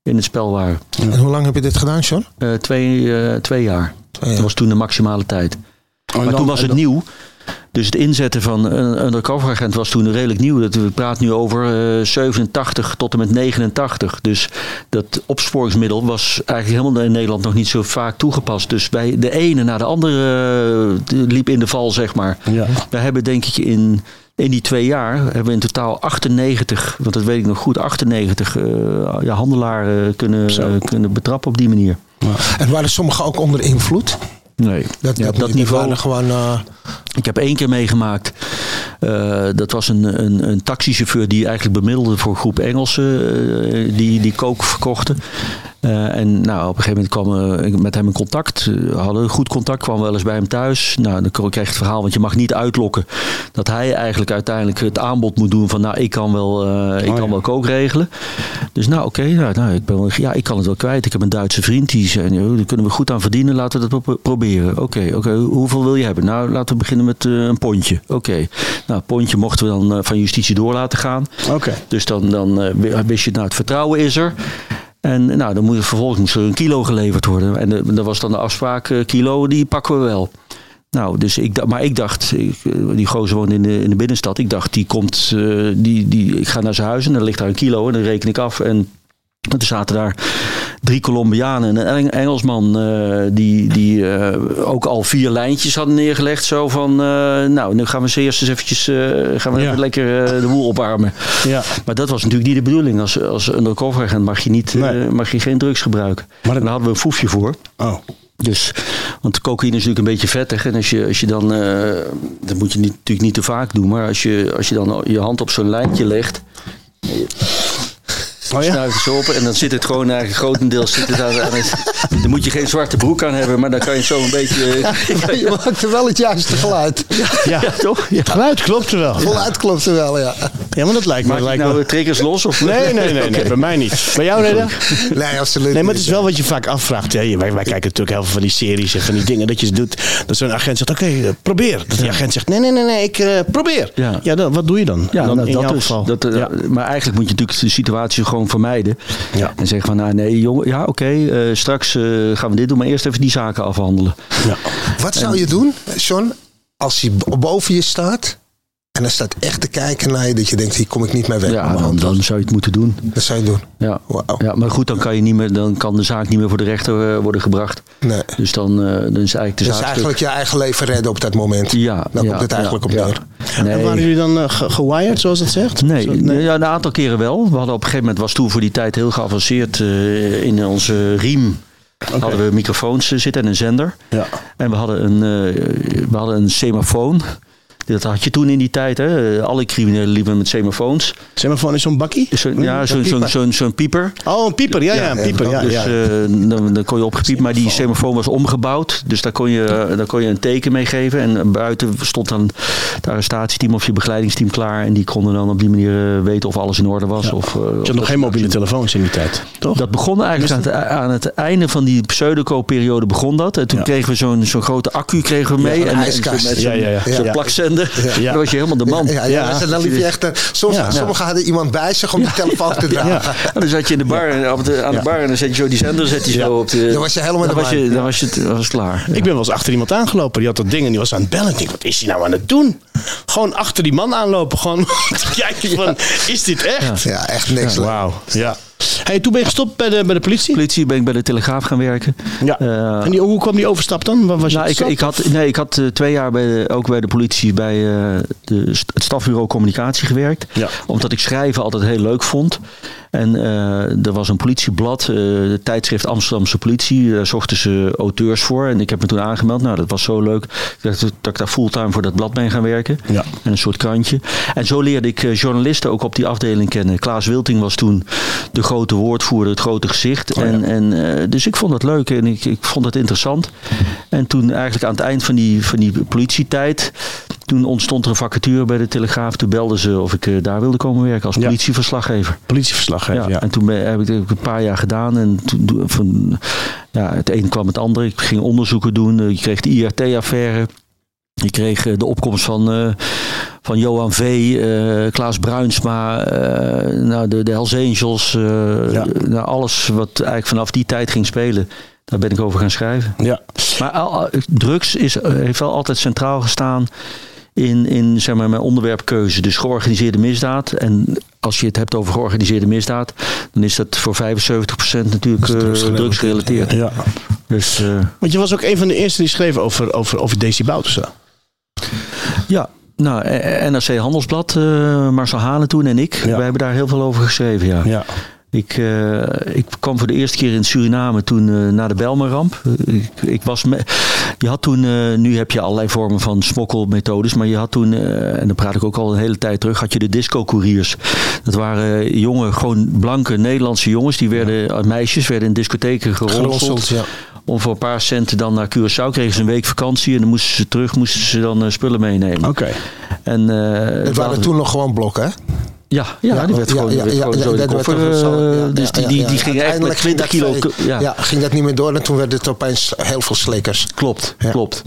in het spel waren. En hoe lang heb je dit gedaan, John? Eh, twee, eh, twee jaar. Twee jaar. Dat was toen de maximale tijd. Oh, Maar dan- toen was het dan- nieuw. Dus het inzetten van een undercover agent was toen redelijk nieuw. Dat, we praten nu over eh, 87 tot en met 89. Dus dat opsporingsmiddel was eigenlijk helemaal in Nederland nog niet zo vaak toegepast. Dus bij de ene na de andere eh, liep in de val, zeg maar. Ja. We hebben denk ik in, in die twee jaar hebben we in totaal 98, want dat weet ik nog goed, 98 eh, ja, handelaren kunnen, eh, kunnen betrappen op die manier. En waren sommigen ook onder invloed? Nee, Dat, ja, op dat niveau gewoon... eh, Ik heb één keer meegemaakt. eh, dat was een, een, een taxichauffeur die eigenlijk bemiddelde voor een groep Engelsen eh, die, die kook verkochten. Eh, en nou, op een gegeven moment kwam eh, ik met hem in contact. Eh, hadden een goed contact, kwam wel eens bij hem thuis. Nou, dan kreeg ik het verhaal, want je mag niet uitlokken dat hij eigenlijk uiteindelijk het aanbod moet doen van nou, ik kan wel, eh, ik Oh, kan ja. wel kook regelen. Dus nou, oké, nou, nou, ik, ben wel, ja, ik kan het wel kwijt. Ik heb een Duitse vriend die zei, nou, daar kunnen we goed aan verdienen. Laten we dat pro- proberen. Oké, oké. hoeveel wil je hebben? Nou, laten we beginnen met een pondje. Oké. Nou, pondje mochten we dan van justitie door laten gaan. Oké. Dus dan, dan wist je, nou, het vertrouwen is er. En nou, dan moet, vervolgens moest er een kilo geleverd worden. En eh, dat was dan de afspraak, eh, kilo, die pakken we wel. Nou, dus ik, maar ik dacht, eh, die gozer woont in de, in de binnenstad. Ik dacht, die komt, die, die, ik ga naar zijn huis en dan ligt daar een kilo en dan reken ik af. En toen zaten daar drie Colombianen en een Eng- Engelsman eh, die, die eh, ook al vier lijntjes hadden neergelegd. Zo van, eh, nou, nu gaan we ze eerst eens eventjes, gaan we Ja. even lekker de boel opwarmen. Ja. Maar dat was natuurlijk niet de bedoeling. Als, als undercover agent mag je, niet, Nee. mag je geen drugs gebruiken. Maar dat- daar hadden we een foefje voor. Oh. Dus, want cocaïne is natuurlijk een beetje vettig. En als je, als je dan, dat moet je niet, natuurlijk niet te vaak doen. Maar als je, als je dan je hand op zo'n lijntje legt. Oh ja? Snuift het zo op en dan zit het gewoon eigenlijk grotendeels zit het aan, aan het, Dan moet je geen zwarte broek aan hebben, maar dan kan je zo een beetje. je maakte wel het juiste geluid. Ja. ja, toch? Ja. Geluid klopt er wel. Voluit klopt er wel, ja. Ja, maar dat lijkt me. Maak je lijkt nou me... de triggers los? Of? Nee, nee, nee, nee, bij mij niet. Bij jou, Reda? Nee, absoluut Nee, maar het is wel wat je vaak afvraagt. Hè. Wij, wij kijken natuurlijk heel veel van die series en van die dingen dat je doet. Dat zo'n agent zegt, oké, eh, probeer. Dat die agent zegt, nee, nee, nee, nee ik eh, probeer. Ja. Ja, dan, wat doe je dan? Ja, dan nou, in dat jouw dus. geval. Dat, eh, ja. Maar eigenlijk moet je natuurlijk de situatie gewoon vermijden. Ja. En zeggen van, nou nee, jongen, ja oké, eh, straks eh, gaan we dit doen, maar eerst even die zaken afhandelen. Ja. Wat zou je doen, John, als hij boven je staat... en hij staat echt te kijken naar je... dat je denkt, hier kom ik niet meer weg. Ja, dan, dan zou je het moeten doen. Dat zou je doen. Ja. Ja, maar goed, dan kan, je niet meer, dan kan de zaak niet meer voor de rechter eh, worden gebracht. Nee. Dus dan, eh, dan is eigenlijk de Dus zaak eigenlijk je eigen leven redden op dat moment. Ja, Daar ja, komt het eigenlijk ja, op ja. neer. Nee. En waren jullie dan eh, ge- gewired, zoals het zegt? Nee, Zo- Ja, een aantal keren wel. We hadden op een gegeven moment, was toen voor die tijd heel geavanceerd eh, in onze riem. Hadden we microfoons zitten en een zender. Ja. En we hadden een, eh, we hadden een semafoon. Dat had je toen in die tijd. Hè? Alle criminelen liepen met semafoons. Semafoon is zo'n bakkie? Zo, ja, zo'n zo, zo, zo'n pieper. Oh, een pieper. Ja, ja, een pieper. Ja, dus ja. eh, dan, dan kon je opgepiept. Maar die semafoon was omgebouwd. Dus daar kon, je, daar kon je een teken mee geven. En buiten stond dan het arrestatieteam of je begeleidingsteam klaar. En die konden dan op die manier eh, weten of alles in orde was. Of, eh, Je had nog geen mobiele telefoons in die tijd, toch? Dat begon eigenlijk aan het, aan het einde van die pseudoco-periode begon dat. En toen kregen we zo'n zo'n grote accu kregen we mee. een en, en ijskast. met zo'n Ja, ja, Ja. Dan was je helemaal de man. Ja, ja, Ja. dan liep je echt... eh, soms, Ja. Sommigen hadden iemand bij zich om die telefoon te dragen. En dan zat je in de bar, en op de, aan de bar en dan zet je zo die zender zet je Ja. zo op de... Dan was je helemaal dan de was, man. je, dan was, je, dan was klaar. Ik ben wel eens achter iemand aangelopen. Die had dat ding en die was aan het bellen. Ik denk, wat is hij nou aan het doen? Gewoon achter die man aanlopen. Gewoon kijken van, is dit echt? Ja, echt niks. Wauw. Ja. Hey, toen ben je gestopt bij de, bij de politie? Politie ben ik bij de Telegraaf gaan werken. Ja. Eh, en die, hoe kwam die overstap dan? Was je Nou, ik, ik had, nee, ik had eh, twee jaar bij de, ook bij de politie bij eh, de, het stafbureau communicatie gewerkt. Ja. Omdat ik schrijven altijd heel leuk vond. En eh, er was een politieblad, eh het tijdschrift Amsterdamse Politie. Daar zochten ze auteurs voor. En ik heb me toen aangemeld. Nou, dat was zo leuk dat, dat ik daar fulltime voor dat blad ben gaan werken. Ja. En een soort krantje. En zo leerde ik eh, journalisten ook op die afdeling kennen. Klaas Wilting was toen de grote woordvoerder, het grote gezicht. Oh ja. en, en, dus ik vond dat leuk en ik, ik vond het interessant. En toen eigenlijk aan het eind van die, van die politietijd... toen ontstond er een vacature bij de Telegraaf. Toen belden ze of ik eh, daar wilde komen werken als politieverslaggever. Politieverslaggever, Ja, ja. En toen ben, heb ik het een paar jaar gedaan. En toen, van, ja, het een kwam het ander. Ik ging onderzoeken doen. Eh, Je kreeg de IRT-affaire. Je kreeg eh, de opkomst van, eh, van Johan V., eh, Klaas Bruinsma, nou, de, de Hells Angels. Ja. nou, alles wat eigenlijk vanaf die tijd ging spelen. Daar ben ik over gaan schrijven. ja. Maar drugs is, heeft wel altijd centraal gestaan in, in zeg maar, mijn onderwerpkeuze. Dus georganiseerde misdaad. En als je het hebt over georganiseerde misdaad, dan is dat voor 75% natuurlijk eh, drugsgerelateerd. ja. Dus eh, Want je was ook een van de eerste die schreef over, over, over Daisy Boutersen. ja. Nou, NRC Handelsblad, eh, Marcel Hane toen en ik, Ja. wij hebben daar heel veel over geschreven. Ja. Ja. Ik, eh, ik kwam voor de eerste keer in Suriname toen eh, na de Belmarramp. Ik, ik was me, je had toen, eh, nu heb je allerlei vormen van smokkelmethodes, maar je had toen, en dan praat ik ook al een hele tijd terug, had je de disco-couriers. Dat waren jonge, gewoon blanke Nederlandse jongens, die werden, eh, meisjes, werden in discotheken geronseld. Ja. Om voor een paar centen dan naar Curaçao kregen ze een week vakantie en dan moesten ze terug, moesten ze dan spullen meenemen. Oké. En, eh, Het waren toen nog gewoon blokken, hè? Ja, ja, die werd Ja, gewoon, ja, die werd ja, gewoon zo in de koffer. eh, dus die, ging echt met Uiteindelijk ging 20 dat kilo. Ja, ging dat niet meer door en toen werd het opeens heel veel slikkers. klopt, klopt.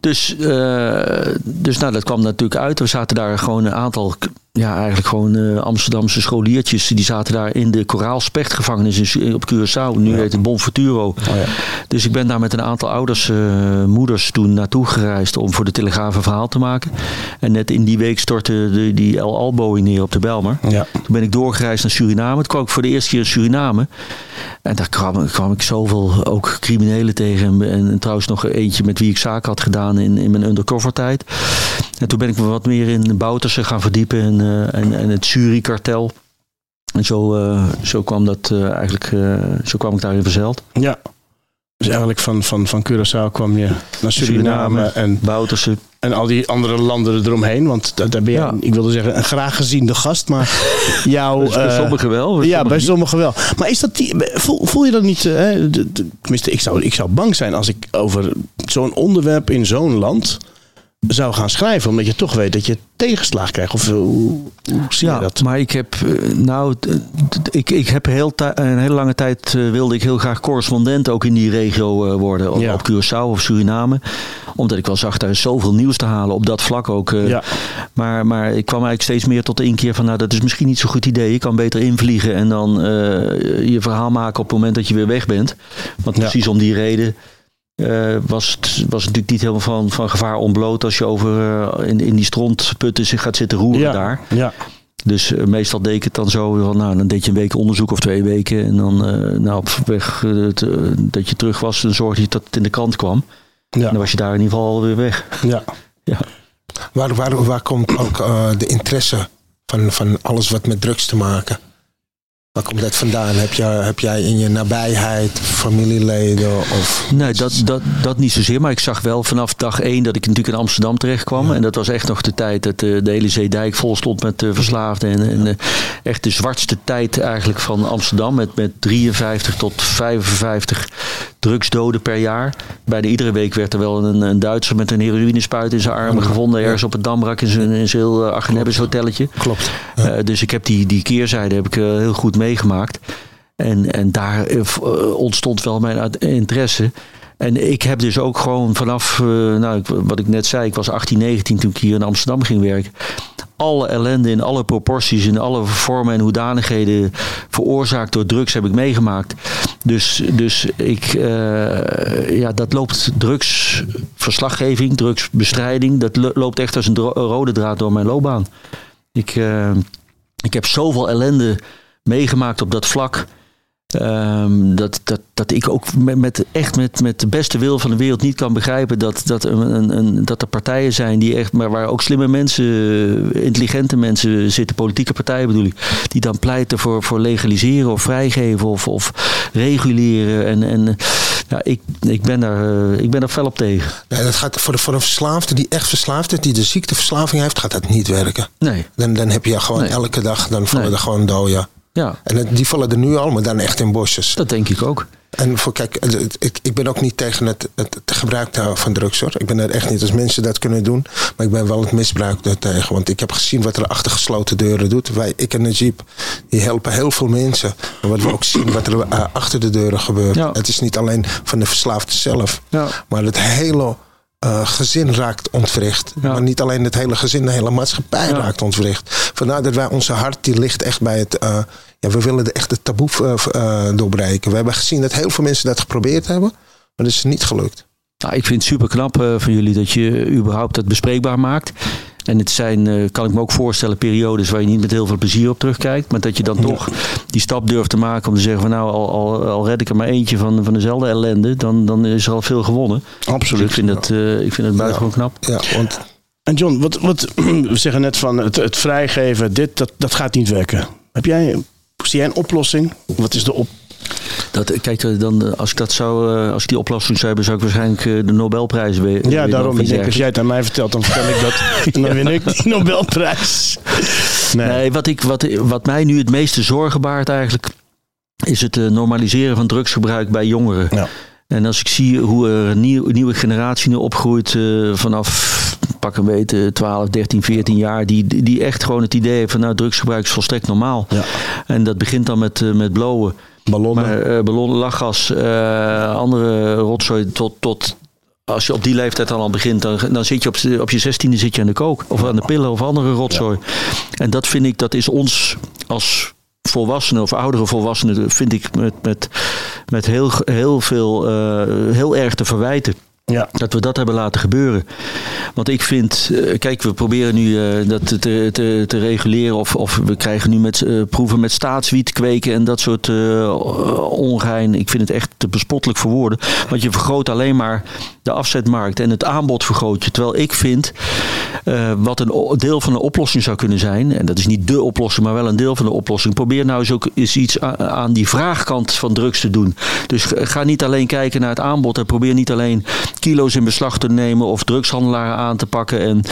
Dus, eh, dus nou, dat kwam natuurlijk uit. We zaten daar gewoon een aantal, ja, eigenlijk gewoon eh, Amsterdamse scholiertjes. Die zaten daar in de Koraalspechtgevangenis in Su- op Curaçao. Nu heet het Bonfuturo. Oh, ja. Dus ik ben daar met een aantal ouders, eh, moeders toen naartoe gereisd om voor de Telegraaf een verhaal te maken. En net in die week stortte de, die El Alboing neer op de Belmer. Ja. Toen ben ik doorgereisd naar Suriname. Toen kwam ik voor de eerste keer in Suriname. En daar kwam, kwam ik zoveel ook criminelen tegen. En, en, trouwens nog eentje met wie ik zaken had gedaan in, in mijn undercover tijd. En toen ben ik me wat meer in Boutersen gaan verdiepen. En, eh, en, en het Suri-kartel. En zo, eh, zo kwam dat eh, eigenlijk, zo kwam ik daarin verzeild. ja. Dus eigenlijk van, van, van Curaçao kwam je naar Suriname, en, Boutersen. en al die andere landen eromheen. Want daar, ben je, Ja. ik wilde zeggen, een graag geziende gast. Maar jouw... Bij sommigen wel. bij Ja, sommigen bij sommigen wel. Maar is dat die, voel, voel je dat niet? Hè, tenminste, ik zou, ik zou bang zijn als ik over zo'n onderwerp in zo'n land zou gaan schrijven. Omdat je toch weet dat je tegenslag krijgt. Of eh, hoe, hoe zie je Ja, dat? maar ik heb, eh, nou, ik, ik heb heel een hele lange tijd eh, wilde ik heel graag correspondent ook in die regio worden. Op, Ja. op Curaçao of Suriname. Omdat ik wel zag, daar is zoveel nieuws te halen op dat vlak ook. Ja. maar, maar ik kwam eigenlijk steeds meer tot de inkeer van, nou, dat is misschien niet zo'n goed idee. Je kan beter invliegen en dan je verhaal maken op het moment dat je weer weg bent. Want precies om die reden. Eh, was, het, was het natuurlijk niet helemaal van, van gevaar ontbloot als je over eh, in, in die strontputten zich gaat zitten roeren ja. daar. Ja. Dus eh, meestal deed ik het dan zo van, nou, dan deed je een week onderzoek of twee weken. En dan eh, nou, op weg het, dat je terug was, dan zorgde je dat het in de krant kwam. En Ja. dan was je daar in ieder geval alweer weg. Ja. Ja. Waar, waar, waar komt ook eh, de interesse van, van alles wat met drugs te maken? Waar komt dat vandaan? Heb, je, heb jij in je nabijheid familieleden? Of... Nee, dat, dat, dat niet zozeer. Maar ik zag wel vanaf dag één dat ik natuurlijk in Amsterdam terecht kwam. En dat was echt nog de tijd dat eh, de hele Zeedijk vol stond met eh, verslaafden. En, en eh, echt de zwartste tijd eigenlijk van Amsterdam. Met, met 53 tot 55 drugsdoden per jaar. Bijna iedere week werd er wel een, een Duitser met een heroïnespuit in zijn armen gevonden. Ergens op het Damrak in zijn, in zijn heel uh, hotelletje. Klopt. Dus ik heb die, die keerzijde heb ik, heel goed meegemaakt. En, en daar uh, ontstond wel mijn interesse. En ik heb dus ook gewoon vanaf, uh, nou, wat ik net zei, ik was 18, 19 toen ik hier in Amsterdam ging werken. Alle ellende in alle proporties, in alle vormen en hoedanigheden veroorzaakt door drugs heb ik meegemaakt. Dus, dus ik, ja, dat loopt drugsverslaggeving, drugsbestrijding, dat loopt echt als een rode draad door mijn loopbaan. Ik, ik, heb zoveel ellende meegemaakt op dat vlak. Ehm, dat, dat, dat ik ook met, met, echt met, met de beste wil van de wereld niet kan begrijpen dat, dat, een, een, dat er partijen zijn die echt, maar waar ook slimme mensen, intelligente mensen zitten, politieke partijen bedoel ik, die dan pleiten voor, voor legaliseren of vrijgeven of, of reguleren. En, en ja, ik, ik, ben daar, eh, ik ben daar fel op tegen. Nee, dat gaat voor, de, voor een verslaafde die echt verslaafd is, die de ziekteverslaving heeft, gaat dat niet werken. Nee, Dan, dan heb je gewoon Nee. elke dag, dan vallen Nee. er gewoon doden. ja, En het- die vallen er nu al, maar dan echt in bosjes. dat denk ik ook. En voor, kijk, ik, ik ben ook niet tegen het, het, gebruik van drugs hoor. Ik ben er echt niet als mensen dat kunnen doen. Maar ik ben wel het misbruik daartegen. Want ik heb gezien wat er achter gesloten deuren doet. Wij, ik en Najib, die helpen heel veel mensen. Maar wat we ook zien wat er eh, achter de deuren gebeurt. Ja. Het is niet alleen van de verslaafde zelf. Ja. Maar het hele eh, gezin raakt ontwricht. Ja. Maar niet alleen het hele gezin, de hele maatschappij Ja. raakt ontwricht. Vandaar dat wij onze hart, die ligt echt bij het... eh, ja, we willen de echte taboe eh, doorbreken. We hebben gezien dat heel veel mensen dat geprobeerd hebben. Maar dat is niet gelukt. Nou, ik vind het super knap eh, van jullie dat je überhaupt dat bespreekbaar maakt. En het zijn, eh, kan ik me ook voorstellen, periodes waar je niet met heel veel plezier op terugkijkt. Maar dat je dan toch die stap durft te maken om te zeggen van nou, al, al, al red ik er maar eentje van, van dezelfde ellende, dan, dan is er al veel gewonnen. Absoluut. Dus ik vind het, eh, ik vind het buitengewoon knap. Ja, want En John, wat, wat, we zeggen net van het, het vrijgeven, dit, dat, dat gaat niet werken. Heb jij, zie jij een oplossing? Wat is de op... Dat, kijk, eh, dan, eh, als ik dat zou, eh, als ik die oplossing zou hebben, zou ik waarschijnlijk de Nobelprijs weer. Ja, weer daarom. Ik denk, als jij het aan mij vertelt, dan vertel ik dat. Dan win ik die Nobelprijs. Nee. Nee, wat, ik, wat, wat mij nu het meeste zorgen baart eigenlijk, is het normaliseren van drugsgebruik bij jongeren. Ja. En als ik zie hoe er een nieuw- een nieuwe generatie nu opgroeit vanaf pak een weten 12, 13, 14 jaar, die, die echt gewoon het idee heeft van nou drugsgebruik is volstrekt normaal. Ja. En dat begint dan met, met blowen. Ballonnen. Maar eh, ballonnen, lachgas, eh, andere rotzooi tot, tot als je op die leeftijd dan al begint, dan, dan zit je op, op je zestiende zit je aan de kook. Of aan de pillen of andere rotzooi. En dat vind ik, dat is ons als volwassenen of oudere volwassenen, vind ik met, met, met heel, heel veel, eh, heel erg te verwijten. Ja. Dat we dat hebben laten gebeuren. Want ik vind, eh, kijk, we proberen nu eh, dat te, te, te reguleren. Of, of we krijgen nu met eh, proeven met staatswiet kweken en dat soort ongein. Ik vind het echt te bespottelijk voor woorden. Want je vergroot alleen maar de afzetmarkt en het aanbod vergroot je. Terwijl ik vind, wat een deel van de oplossing zou kunnen zijn. En dat is niet de oplossing, maar wel een deel van de oplossing. Probeer nou eens ook eens iets aan die vraagkant van drugs te doen. Dus ga niet alleen kijken naar het aanbod. En probeer niet alleen kilo's in beslag te nemen of drugshandelaren aan te pakken. En,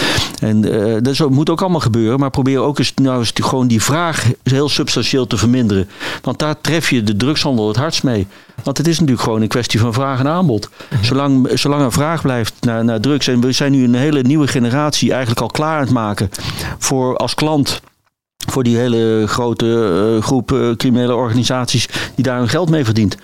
en eh, dat moet ook allemaal gebeuren. Maar probeer ook eens, nou eens gewoon die vraag heel substantieel te verminderen. Want daar tref je de drugshandel het hardst mee. Want het is natuurlijk gewoon een kwestie van vraag en aanbod. Zolang, zolang er vraag blijft naar, naar drugs. En we zijn nu een hele nieuwe generatie eigenlijk al klaar aan het maken voor als klant voor die hele grote eh, groep eh, criminele organisaties die daar hun geld mee verdient.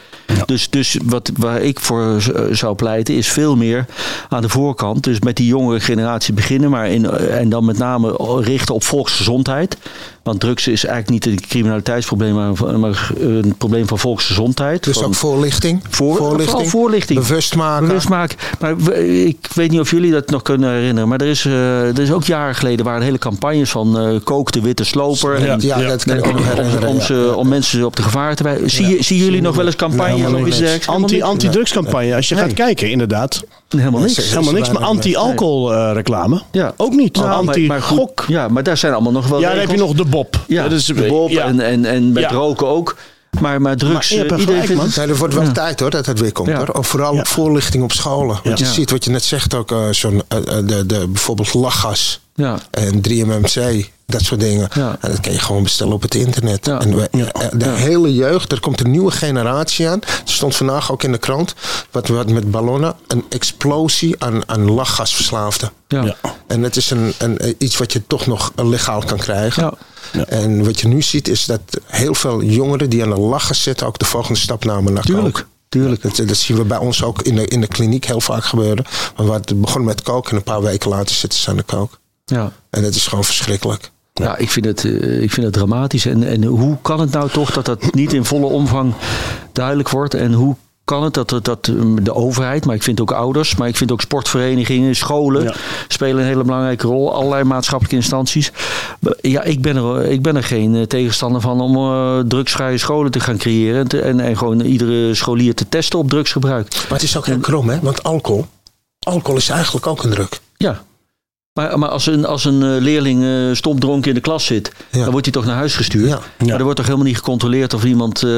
Dus, dus wat, waar ik voor eh, zou pleiten is veel meer aan de voorkant. Dus met die jongere generatie beginnen, maar in, en dan met name richten op volksgezondheid. Want drugs is eigenlijk niet een criminaliteitsprobleem, maar, maar een probleem van volksgezondheid. dus Van- ook voorlichting. voor, vooral voorlichting. Bewust maken. Bewust maken. Maar ik weet niet of jullie dat nog kunnen herinneren. Maar er is, er is ook jaren geleden waren hele campagnes van kook de witte Ja. Dat kan ik nog om, herinneren. om, ja. ze, om mensen op de gevaar te wijzen. Zie, zien jullie nog wel eens Nee, of Anti, niks. anti-drugscampagne. Als je gaat kijken, inderdaad. Helemaal niks. Helemaal niks, maar weinig, anti-alcohol eh, reclame. Ja. Ook niet. Nou, maar- Anti-gok. Ja, maar daar zijn allemaal nog wel Ja, dan heb je nog de Bob. Ja, Dat is, de Bob en, en, en met roken ook. Maar, maar drugs, Maar je hebt eh, er iedereen gelijk, vindt man. het... Nee, er wordt wel tijd hoor dat het weer komt. Ja. Hoor. Of vooral Ja. voorlichting op scholen. Want je Ja. ziet wat je net zegt ook, eh, zo'n, de, de, bijvoorbeeld lachgas Ja. en 3MMC, dat soort dingen. Ja. En dat kan je gewoon bestellen op het internet. Ja. En we- Ja. eh, de hele jeugd, er komt een nieuwe generatie aan. Er stond vandaag ook in de krant, wat, wat met ballonnen, een explosie aan, aan lachgasverslaafden. Ja. Ja. En het is een, een, eh, iets wat je toch nog eh, legaal kan krijgen. Ja. Ja. En wat je nu ziet is dat heel veel jongeren die aan de lachgas zitten ook de volgende stap namen naar Tuurlijk, tuurlijk. Dat, dat zien we bij ons ook in de, in de kliniek heel vaak gebeuren. Want we het begon met kook en een paar weken later zitten ze aan de kook. Ja. En dat is gewoon verschrikkelijk. Ja, ik vind het, eh, ik vind het dramatisch. En, en hoe kan het nou toch dat dat niet in volle omvang duidelijk wordt? En hoe kan het dat, dat, dat um, de overheid, maar ik vind ook ouders, maar ik vind ook sportverenigingen, scholen Ja. spelen een hele belangrijke rol. Allerlei maatschappelijke instanties. Ja, ik ben er, ik ben er geen eh, tegenstander van om eh, drugsvrije scholen te gaan creëren. En, te- en, en gewoon iedere scholier te testen op drugsgebruik. Maar het is ook heel krom, hè? Want alcohol, alcohol is eigenlijk ook een druk. Ja. Maar, maar als een, als een eh, leerling eh stomdronken in de klas zit, Ja. dan wordt hij toch naar huis gestuurd. Ja. Maar er wordt toch helemaal niet gecontroleerd of iemand eh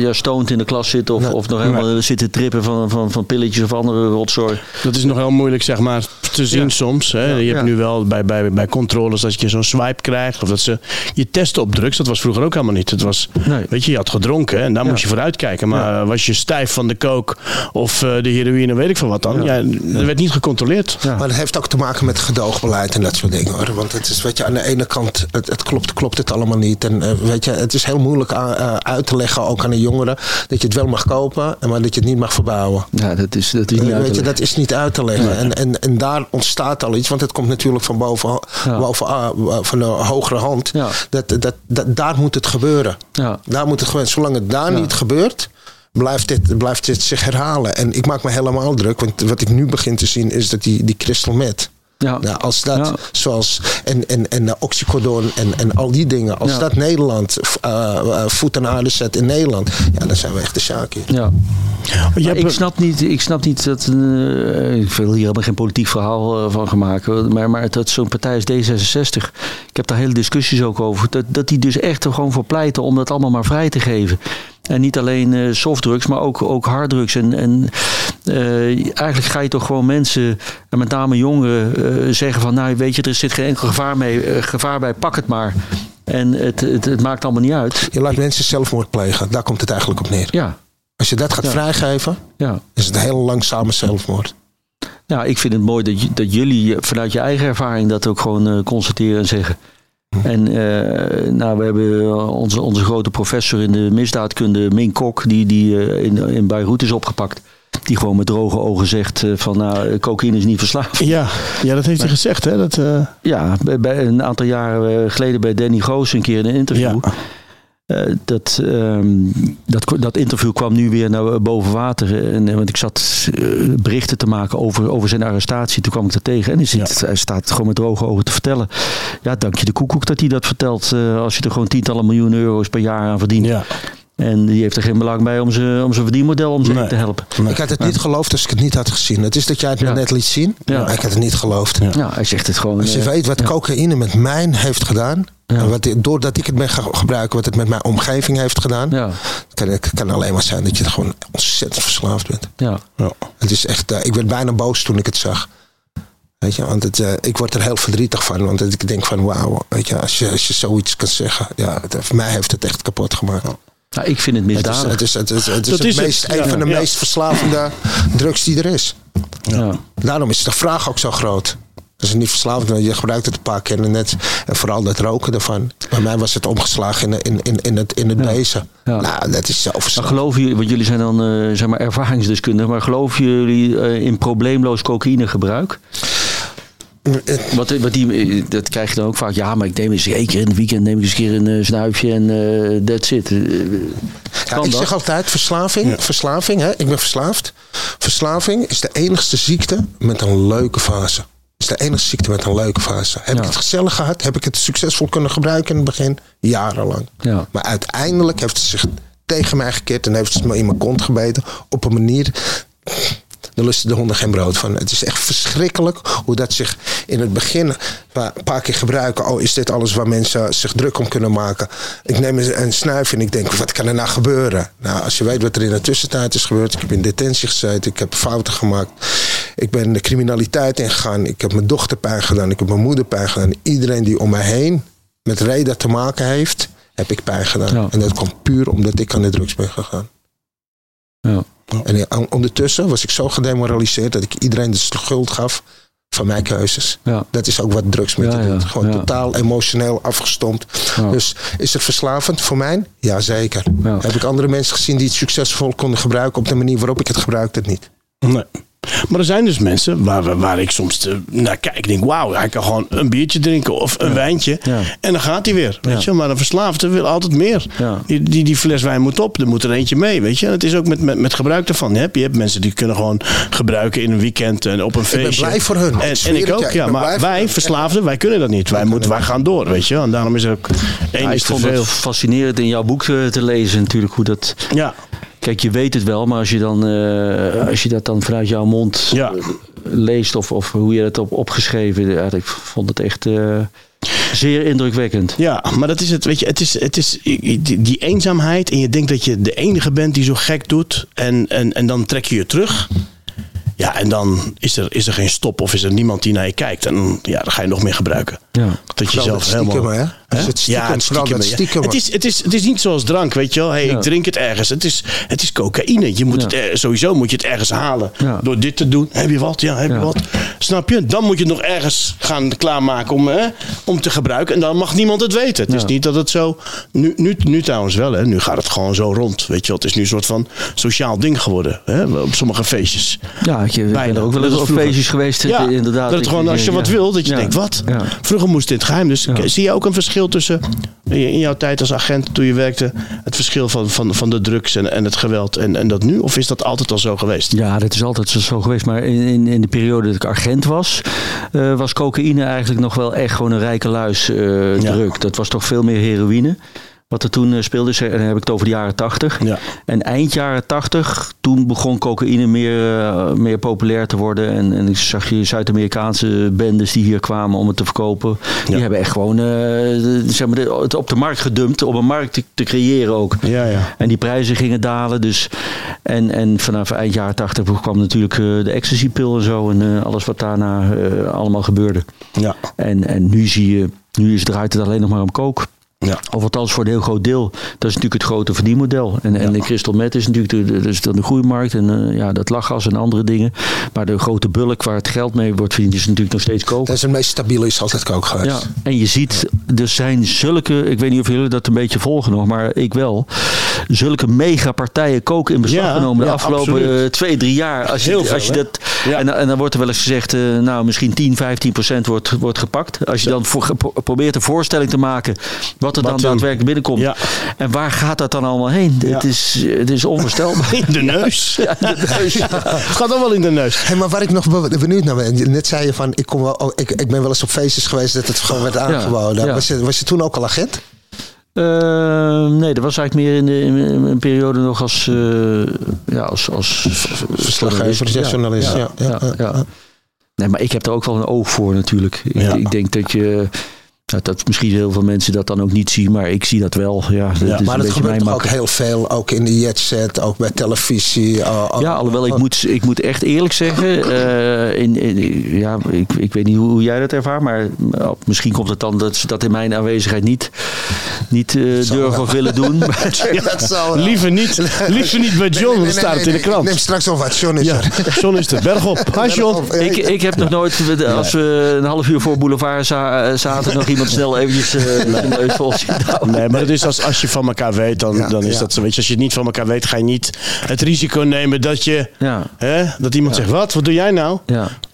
ja, stoned in de klas zit of, Nee. of nog helemaal zit te trippen van, van, van pilletjes of andere rotzooi. Dat is nog heel moeilijk zeg maar, te zien Ja. soms. Hè. Je hebt Ja. nu wel bij, bij, bij controles dat je zo'n swipe krijgt. Of dat ze je testen op drugs. Dat was vroeger ook helemaal niet. Het was, Nee. weet je, je had gedronken en daar moest je voor uitkijken. Maar was je stijf van de coke of eh, de heroïne, weet ik veel wat dan. Ja. er werd niet gecontroleerd. Ja. Maar dat heeft ook te maken met gedoogbeleid en dat soort dingen hoor. Want het is, weet je, aan de ene kant, het, het klopt, klopt het allemaal niet. En eh, weet je, het is heel moeilijk a- eh, uit te leggen, ook aan de jongeren, dat je het wel mag kopen, maar dat je het niet mag verbouwen. Ja, dat is, dat is niet Eh, uit te weet je, leggen. dat is niet uit te leggen. En, en, en daar ontstaat al iets, want het komt natuurlijk van boven, Ja. boven ah, van de hogere hand. Ja. Dat, dat, dat, daar moet het gebeuren. Ja. Daar moet het gebeuren. Zolang het daar niet gebeurt, blijft dit, blijft dit zich herhalen. En ik maak me helemaal druk, want wat ik nu begin te zien is dat die, die crystal meth. Ja. Nou, als dat, Ja. zoals, en, en, en uh, oxycodon en, en al die dingen, als Ja. dat Nederland uh, uh, voet aan aarde zet in Nederland, ja, dan zijn we echt de Sjaak hier. Ja. Maar ik, snap niet, ik snap niet dat. eh, ik wil hier helemaal geen politiek verhaal eh, van maken. Maar, maar dat zo'n partij als D66. Ik heb daar hele discussies ook over. Dat, dat die dus echt er gewoon voor pleiten om dat allemaal maar vrij te geven. En niet alleen eh, softdrugs, maar ook, ook harddrugs. En, en eh, eigenlijk ga je toch gewoon mensen, en met name jongeren, eh, zeggen van... nou weet je, er zit geen enkel gevaar, mee, gevaar bij, pak het maar. En het, het, het maakt allemaal niet uit. Je laat mensen zelfmoord plegen, daar komt het eigenlijk op neer. Ja, Als je dat gaat Ja. vrijgeven, ja. is het een heel langzame zelfmoord. Ja, ik vind het mooi dat, dat jullie vanuit je eigen ervaring dat ook gewoon constateren en zeggen. En eh, nou, we hebben eh, onze, onze grote professor in de misdaadkunde, Ming Kok, die, die eh, in, in Beirut is opgepakt. Die gewoon met droge ogen zegt van nou, cocaïne is niet verslaafd. ja, ja, dat heeft hij gezegd. Hè? Dat, Ja, bij, bij- een aantal jaren geleden bij Danny Goos een keer in een interview. ja. Eh, dat, ehm, dat, dat interview kwam nu weer naar boven water. En, eh, want ik zat eh, berichten te maken over, over zijn arrestatie. Toen kwam ik er tegen. En hij, zit, hij staat gewoon met droge ogen te vertellen. Ja, dank je de koekoek dat hij dat vertelt. eh, als je er gewoon tientallen miljoen euro's per jaar aan verdient. ja. En die heeft er geen belang bij om zijn om zijn verdienmodel om zich Nee. te helpen. Ik had het niet geloofd als ik het niet had gezien. Het is dat jij het Ja. net liet zien, Ja. maar ik had het niet geloofd. Ja, hij zegt het gewoon. Als je eh, weet wat cocaïne met mij heeft gedaan, Ja. en wat, doordat ik het ben gaan gebruiken, wat het met mijn omgeving heeft gedaan, ja, kan het kan alleen maar zijn dat je er gewoon ontzettend verslaafd bent. ja, Ja. Het is echt, eh, ik werd bijna boos toen ik het zag. Weet je, want het, eh, ik word er heel verdrietig van. Want ik denk van wauw, weet je, als je, als je zoiets kan zeggen. Ja, het, voor mij heeft het echt kapot gemaakt. Nou, ik vind het Het is, misdadig. het is, het is, het is het is het, meest, ja, een van de ja. meest verslavende drugs die er is. ja. Daarom is de vraag ook zo groot. Dat is niet verslavend, want je gebruikt het een paar keer en net. En vooral dat roken ervan. Bij mij was het omgeslagen in, in, in, in het, in het Ja. bezen. Ja. Nou, dat is zo Maar verslavend. geloven jullie, want jullie zijn dan eh, zeg maar ervaringsdeskundigen, maar geloven jullie eh, in probleemloos cocaïnegebruik? Wat, wat die, dat krijg je dan ook vaak. Ja, maar ik neem eens één keer in het weekend neem ik eens een keer een eh, snuifje en eh that's it. Eh, Ja, kan ik dat? zeg altijd verslaving. Verslaving, hè? ik ben verslaafd. Verslaving is de enigste ziekte met een leuke fase. Is de enige ziekte met een leuke fase. Heb Ja. ik het gezellig gehad? Heb ik het succesvol kunnen gebruiken in het begin? Jarenlang. Ja. Maar uiteindelijk heeft het zich tegen mij gekeerd en heeft het me in mijn kont gebeten op een manier. Daar lusten de honden geen brood van. Het is echt verschrikkelijk hoe dat zich in het begin een paar keer gebruiken. Oh, is dit alles waar mensen zich druk om kunnen maken? Ik neem een snuif en ik denk, wat kan er nou gebeuren? Nou, als je weet wat er in de tussentijd is gebeurd. Ik heb in detentie gezeten, ik heb fouten gemaakt. Ik ben de criminaliteit ingegaan. Ik heb mijn dochter pijn gedaan, ik heb mijn moeder pijn gedaan. Iedereen die om mij heen met reden te maken heeft, heb ik pijn gedaan. Ja. En dat kwam puur omdat ik aan de drugs ben gegaan. Ja. En ja, ondertussen was ik zo gedemoraliseerd dat ik iedereen de schuld gaf van mijn keuzes. Ja. Dat is ook wat drugs met Ja, doet. ja, Gewoon ja. totaal emotioneel afgestompt. Ja. Dus is het verslavend voor mij? Jazeker. Ja. Heb ik andere mensen gezien die het succesvol konden gebruiken op de manier waarop ik het gebruikte? Het niet. Nee. Maar er zijn dus mensen waar, waar- waar ik soms eh, naar kijk. Ik denk, wauw, hij kan gewoon een biertje drinken of een wijntje. Ja. En dan gaat hij weer. Weet je? Maar een verslaafde wil altijd meer. Ja. Die, die, die fles wijn moet op. Er moet er eentje mee. Weet je? En het is ook met, met, met gebruik ervan. Je hebt, je hebt mensen die kunnen gewoon gebruiken in een weekend en op een ben feestje. blij voor hun. Ik En, ik het ook, ik ja. Maar wij, verslaafden, wij kunnen dat niet. Wij, moeten, wij gaan door, weet je. En daarom is er ook één Ja, is ik te vond veel. het fascinerend in jouw boek eh, te lezen natuurlijk hoe dat... Ja, Kijk, je weet het wel, maar als je, dan, eh, als je dat dan vanuit jouw mond Ja. eh, leest of, of hoe je het op opgeschreven, ja, ik vond het echt eh, zeer indrukwekkend. Ja, maar dat is het. Weet je, het is, het is die, eenzaamheid. En je denkt dat je de enige bent die zo gek doet. En, en, en dan trek je je terug. Ja, en dan is er, is er geen stop of is er niemand die naar je kijkt. En dan, ja, dan ga je nog meer gebruiken. Ja. Dat je zelf dat helemaal... hè? Dus het stiekem, ja, het vooral dat stiekem. Het is, het, is, het is niet zoals drank, weet je wel. Hey, Ja. Ik drink het ergens. Het is, het is cocaïne. Je moet Ja. het er- sowieso moet je het ergens halen. Ja. Door dit te doen. Heb je wat? Ja, heb je wat? Snap je? Dan moet je het nog ergens gaan klaarmaken om, hè, om te gebruiken. En dan mag niemand het weten. Het is niet dat het zo... Nu, nu, nu trouwens wel, hè. Nu gaat het gewoon zo rond. Weet je wel. Het is nu een soort van sociaal ding geworden. Hè, op sommige feestjes. Ja, ik ben Bijna. er ook wel eens op feestjes geweest, Ja, eh, inderdaad. Dat het gewoon, als je ja. wat wil, dat je Ja. denkt, wat? Ja. Vroeger moest dit geheim. Dus Ja. zie je ook een verschil tussen in jouw tijd als agent toen je werkte, het verschil van, van, van de drugs en, en het geweld en, en dat nu? Of is dat altijd al zo geweest? Ja, dat is altijd zo- geweest. Maar in, in, in de periode dat ik agent was, eh, was cocaïne eigenlijk nog wel echt gewoon een rijke luis Ja. druk. Dat was toch veel meer heroïne. Wat er toen eh, speelde, en dan heb ik het over de jaren 80. Ja. En eind jaren 80, toen begon cocaïne meer, eh, meer populair te worden. En, en ik zag je Zuid-Amerikaanse bendes die hier kwamen om het te verkopen. Die hebben echt gewoon eh, zeg maar, het op de markt gedumpt. Om een markt te, te creëren ook. Ja, ja. En die prijzen gingen dalen. Dus, en, en vanaf eind jaren 80 kwam natuurlijk eh, de ecstasy-pil en zo. En alles wat daarna allemaal gebeurde. Ja. En, en nu zie je, nu is, draait het alleen nog maar om kook. Ja. Of althans voor een heel groot deel. Dat is natuurlijk het grote verdienmodel. En, en de crystal meth is natuurlijk de, de, dus dan de groeimarkt. En eh, ja, dat lachgas en andere dingen. Maar de grote bulk waar het geld mee wordt verdiend is natuurlijk nog steeds kook. Dat is het meest stabiele is altijd ook geweest. Ja, en je ziet, er zijn zulke, ik weet niet of jullie dat een beetje volgen nog, maar ik wel. Zulke megapartijen koken in beslag Ja, genomen de afgelopen absoluut. eh, twee, drie jaar. Als je, Heel veel, als je dat, Ja. en, en dan wordt er wel eens gezegd, eh, nou misschien 10, 15 procent wordt, wordt gepakt. Als je dan voor, pro- probeert een voorstelling te maken wat er Wat dan dan? daadwerkelijk binnenkomt. Ja. En waar gaat dat dan allemaal heen? Ja. Het, is, het is onvoorstelbaar. In de neus. Ja, de neus. Het gaat ook wel in de neus. Hey, maar waar ik nog be- benieuwd naar ben. Net zei je van, ik, kom wel, oh, ik, ik ben wel eens op feestjes geweest dat het gewoon werd aangeboden. ja. Was, je, was je toen ook al agent? Eh, nee, dat was eigenlijk meer in, de, in een periode nog als, eh, ja, als, als Verslaggever, journalist. Ja, ja, ja, ja. Nee, maar ik heb er ook wel een oog voor natuurlijk. Ik, ik denk dat je... Dat, dat misschien heel veel mensen dat dan ook niet zien, maar ik zie dat wel. Ja, dat is Maar een dat gebeurt ook heel veel. Ook in de jetset, ook bij televisie. oh, oh, Ja, alhoewel ik oh. moet, ik moet echt eerlijk zeggen, eh, in, in- ja, ik, ik weet niet hoe, hoe jij dat ervaart, maar nou, misschien komt het dan dat ze dat in mijn aanwezigheid niet, niet eh, durven of willen doen. Ja, dat zal wel. Liever niet, liever niet bij John, Nee, dan nee, staat het in de krant. Neem straks nog wat. John is Ja, er. John is er. Berg op. Hi John. Ik, ik heb nog nooit, als we een half uur voor Boulevard za- zaten, nog iemand snel eventjes eh de neus vol. Nee, maar het is als, als je van elkaar weet, dan, Ja, dan is ja. dat zo. Weet je, als je het niet van elkaar weet, ga je niet het risico nemen dat je. Ja, Hè, dat iemand zegt: Wat? Wat doe jij nou?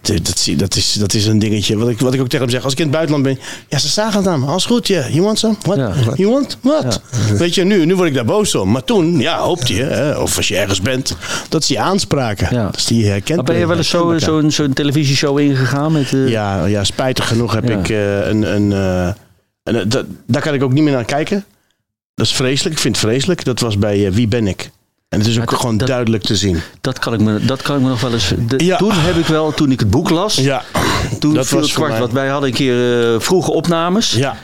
Dat, dat, zie- dat, is, dat is een dingetje. Wat ik, wat ik ook tegen hem zeg. Als ik in het buitenland ben. Ja, ze zagen het aan me. Alles goed, ja. You want some? What? Ja. You want? What? Weet je, nu, nu word ik daar boos om. Maar toen, ja, hoopte je. Hè, of als je ergens bent. Dat ze je aanspraken. Ja. Dus die herkent Maar ben je wel eens zo- zo'n televisieshow ingegaan? Met, eh, Ja, ja, spijtig genoeg heb ik eh, een. een eh, en, eh, dat- daar kan ik ook niet meer naar kijken. Dat is vreselijk. Ik vind het vreselijk. Dat was bij eh, Wie ben ik? En het is ook dat- gewoon dat- duidelijk te zien. Dat kan ik me, dat kan ik me nog wel eens. de- Ja. Toen heb ik wel, toen ik het boek las, Ja, toen dat viel was het kwart. Want wij hadden een keer eh, vroege opnames, ja,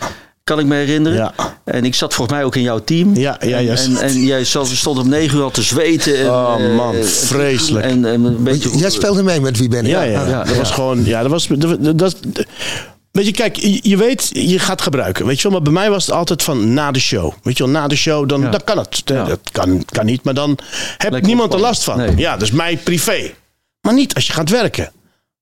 kan ik me herinneren. ja. En ik zat volgens mij ook in jouw team. Ja, ja, en, ja. en, en jij stond om negen uur al te zweten. En, Oh, eh, man, en- vreselijk. En, en een beetje, Jij speelde mee met wie ben ik? Ja, ja, ja, dat ja. was gewoon, ja, dat was, dat, dat, weet je, kijk, je, je weet, je gaat gebruiken, weet je wel, maar bij mij was het altijd van na de show, weet je wel, na de show, dan, Ja. dan kan het, Ja. dat kan, kan niet, maar dan heeft Lekker niemand er last van. Nee. Ja, dat is mij privé, maar niet als je gaat werken.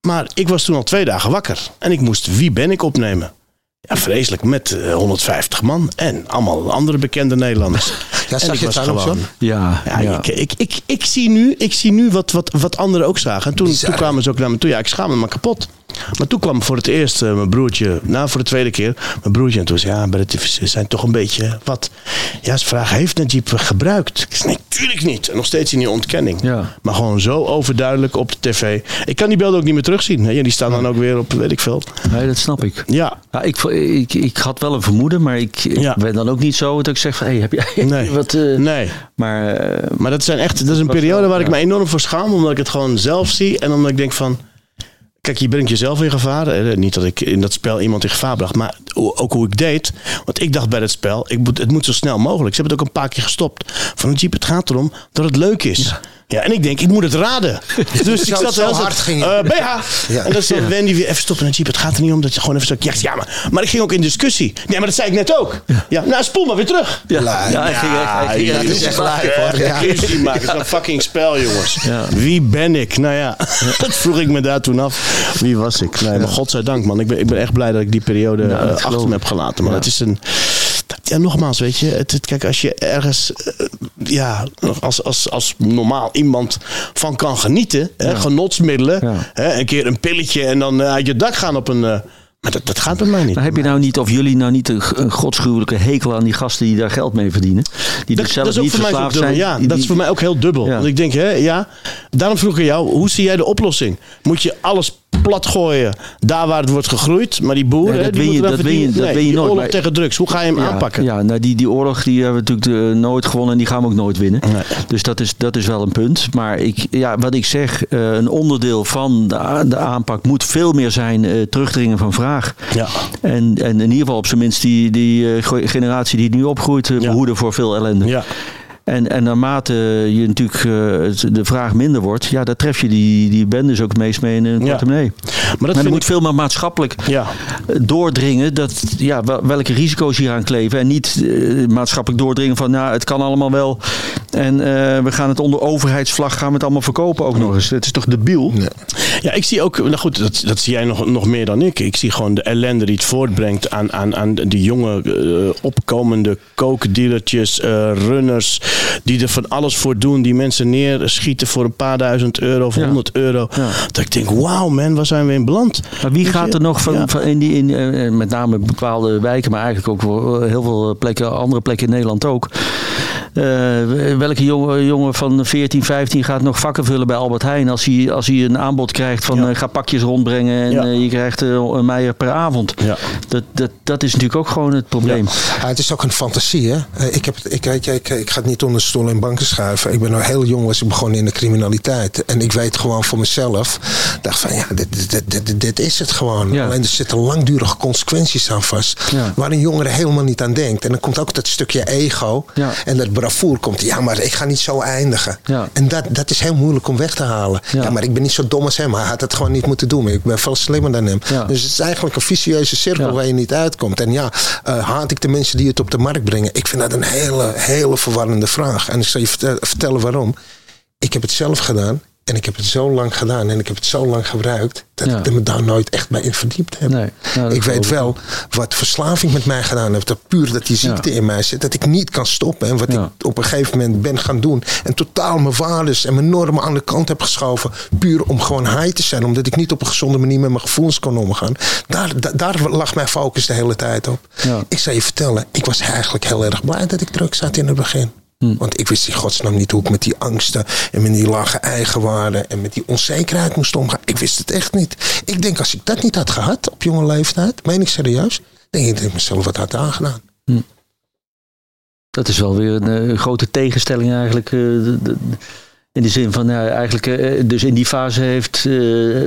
Maar ik was toen al twee dagen wakker en ik moest Wie ben ik opnemen. Ja, vreselijk. Met eh, 150 man. En allemaal andere bekende Nederlanders. Ja, zag ik je het zo? Ja, Ja, ja. Ik, ik, ik, ik zie nu, ik zie nu wat, wat, wat anderen ook zagen. En toen, toen kwamen ze ook naar me toe. Ja, ik schaamde me kapot. Maar toen kwam voor het eerst eh, mijn broertje, nou voor de tweede keer, mijn broertje. En toen zei ja, maar het is- zijn toch een beetje wat. Ja, ze vragen, heeft Najib gebruikt? Ik zei, natuurlijk niet. En nog steeds in die ontkenning. Ja. Maar gewoon zo overduidelijk op de tv. Ik kan die beelden ook niet meer terugzien. hè. Die staan dan ook weer op, weet ik veel. Nee, dat snap ik. Ja, Ja, ik, ik, ik had wel een vermoeden, maar ik, ik Ja. ben dan ook niet zo dat ik zeg van, hey, heb jij Nee. wat... eh, nee. Maar eh, Maar dat, zijn echt, dat is een periode waar ik me enorm voor schaam. Omdat ik het gewoon zelf zie. En omdat ik denk van... Kijk, je brengt jezelf in gevaar. Eh, Niet dat ik in dat spel iemand in gevaar bracht. Maar ook hoe ik deed. Want ik dacht bij het spel... Ik moet, het moet zo snel mogelijk. Ze hebben het ook een paar keer gestopt. Van Jeep, het gaat erom dat het leuk is. Ja. En ik denk, ik moet het raden. Dus ik zat er heel hard ging je. eh, BH. Ja. En dan zat Wendy weer even stoppen. En Jeep, het gaat er niet om dat je gewoon even zo... Ja, ja maar, maar ik ging ook in discussie. Nee, maar dat zei ik net ook. Ja, nou spoel maar weer terug. ja, ja, hij ging echt- hij ging Ja, echt- is echt live hoor. Ja. Maken, het is een fucking spel, jongens. Ja. Wie ben ik? Nou ja, dat vroeg ik me daar toen af. Wie was ik? Nee, maar godzijdank, man. Ik ben, ik ben echt blij dat ik die periode Ja, dat eh, achter me heb gelaten. Maar Ja. het is een... Ja, nogmaals, weet je. Het, het- kijk, als je ergens... eh, ja, als, als, als normaal iemand van kan genieten. Hè, genotsmiddelen. Ja. Hè, een keer een pilletje en dan eh, uit je dak gaan op een... eh, maar dat, dat gaat bij mij niet. Maar heb je nou niet, of jullie nou niet een, godschuwelijke hekel aan die gasten die daar geld mee verdienen? Die dus zelf niet voor mij ook verslaafd dubbel. zijn? Ja, Die- dat is voor mij ook heel dubbel. Ja. Want ik denk, hè, ja, daarom vroeg ik jou, hoe zie jij de oplossing? Moet je alles plat gooien daar waar het wordt gegroeid? Maar die boeren, dat die weet je- dat weet je- dat Nee, weet je nooit, oorlog maar- tegen drugs, hoe ga je hem ja, aanpakken? Ja, nou die, die oorlog die hebben we natuurlijk eh, nooit gewonnen en die gaan we ook nooit winnen. Nee. Dus dat is, dat is wel een punt. Maar ik, ja, wat ik zeg, eh, een onderdeel van de, aanpak moet veel meer zijn eh, terugdringen van vraag. Ja. En, en in ieder geval op zijn minst die, die ge- generatie die nu opgroeit Ja. behoeden voor veel ellende. Ja. En, en naarmate je natuurlijk eh, de vraag minder wordt, ja, daar tref je die, die bendes ook het meest mee in een Ja. portemonnee. Maar dat Maar moet ik... veel meer maatschappelijk Ja. doordringen dat, ja, wel- welke risico's hier aan kleven. En niet eh, maatschappelijk doordringen van nou, het kan allemaal wel. En eh, we gaan het onder overheidsvlag gaan we het allemaal verkopen ook nog eens. Het is toch debiel? Ja, ik zie ook, nou goed, dat, dat zie jij nog, nog meer dan ik. Ik zie gewoon de ellende die het voortbrengt aan, aan, aan de jonge eh, opkomende kookdealertjes, runners, die er van alles voor doen, die mensen neerschieten voor een paar duizend euro of Ja. honderd euro. Ja. Dat ik denk, wauw man, waar zijn we in beland? Maar wie Weet gaat je? er nog van, Ja. van in die, in, eh, met name bepaalde wijken, maar eigenlijk ook wel heel veel plekken, andere plekken in Nederland ook. Eh, welke jongen, jongen van 14, 15 gaat nog vakken vullen bij Albert Heijn als hij, als hij een aanbod krijgt van Ja. eh, ga pakjes rondbrengen en Ja. eh, je krijgt eh, een meijer per avond. Ja. Dat, dat, dat is natuurlijk ook gewoon het probleem. Ja, het is ook een fantasie, hè? Eh, Ik, heb ik, weet je, ik, ik ga het niet onder stoel en banken schuiven. Ik ben nog heel jong was ik begonnen in de criminaliteit. En ik weet gewoon voor mezelf. dacht van ja, dit, dit, dit, dit, is het gewoon. Ja. Alleen er zitten langdurige consequenties aan vast. Ja. Waar een jongere helemaal niet aan denkt. En dan komt ook dat stukje ego. Ja. En dat bravoer komt. Ja, maar ik ga niet zo eindigen. En dat, dat is heel moeilijk om weg te halen. Ja. Maar ik ben niet zo dom als hem. Hij had het gewoon niet moeten doen. Ik ben veel slimmer dan hem. Dus het is eigenlijk een vicieuze cirkel waar je niet uitkomt. En ja, eh, haat ik de mensen die het op de markt brengen? Ik vind dat een hele, hele verwarrende vraag. En ik zal je vertel- vertellen waarom. Ik heb het zelf gedaan. En ik heb het zo lang gedaan en ik heb het zo lang gebruikt. dat Ja. ik me daar nooit echt bij in verdiept heb. Nee, nou, ik weet wel wat verslaving met mij gedaan heeft. Dat puur dat die ziekte Ja. in mij zit. Dat ik niet kan stoppen. En wat Ja. ik op een gegeven moment ben gaan doen. En totaal mijn waardes en mijn normen aan de kant heb geschoven. Puur om gewoon high te zijn. Omdat ik niet op een gezonde manier met mijn gevoelens kon omgaan. Daar, da- daar lag mijn focus de hele tijd op. Ik zal je vertellen. Ik was eigenlijk heel erg blij dat ik drugs had in het begin. Hm. Want ik wist in godsnaam niet hoe ik met die angsten en met die lage eigenwaarde en met die onzekerheid moest omgaan. Ik wist het echt niet. Ik denk als ik dat niet had gehad op jonge leeftijd, meen ik serieus, denk ik dat ik mezelf wat had aangedaan. Dat is wel weer een eh, grote tegenstelling eigenlijk. eh, de- de- in de zin van, ja, eigenlijk, eh, dus in die fase heeft eh,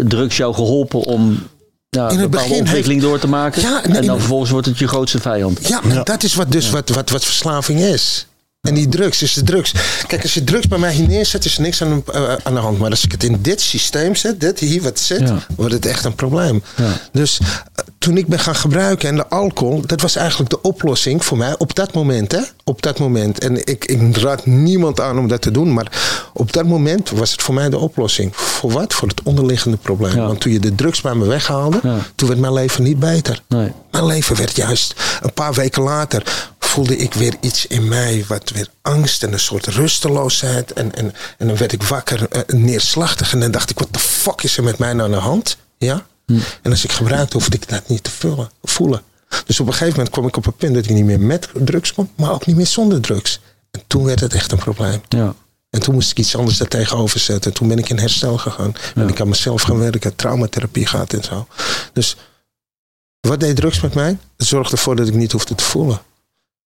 drugs jou geholpen om ja, In een het begin ontwikkeling door te maken. Ja, en in- dan in- vervolgens wordt het je grootste vijand. Ja, maar dat is wat, dus wat, wat, wat verslaving is. En die drugs is de drugs. Kijk, als je drugs bij mij hier neerzet, is er niks aan, eh, aan de hand. Maar als ik het in dit systeem zet, dit hier wat zit, Ja. wordt het echt een probleem. Ja. Dus eh, toen ik ben gaan gebruiken en de alcohol, dat was eigenlijk de oplossing voor mij op dat moment. Hè? Op dat moment. En ik, ik raad niemand aan om dat te doen, maar op dat moment was het voor mij de oplossing. Voor wat? Voor het onderliggende probleem. Ja. Want toen je de drugs bij me weghaalde, toen werd mijn leven niet beter. Nee. Mijn leven werd juist een paar weken later voelde ik weer iets in mij, wat weer angst en een soort rusteloosheid. En, en, en dan werd ik wakker, eh, neerslachtig. En dan dacht ik, wat de fuck is er met mij nou aan de hand? Ja? En als ik gebruikte, hoefde ik dat niet te vullen, voelen. Dus op een gegeven moment kwam ik op een punt dat ik niet meer met drugs kon, maar ook niet meer zonder drugs. En toen werd het echt een probleem. Ja. En toen moest ik iets anders daartegenover zetten. En toen ben ik in herstel gegaan. Ben ik aan mezelf gaan werken, traumatherapie gehad en zo. Dus wat deed drugs met mij? Het zorgde ervoor dat ik niet hoefde te voelen.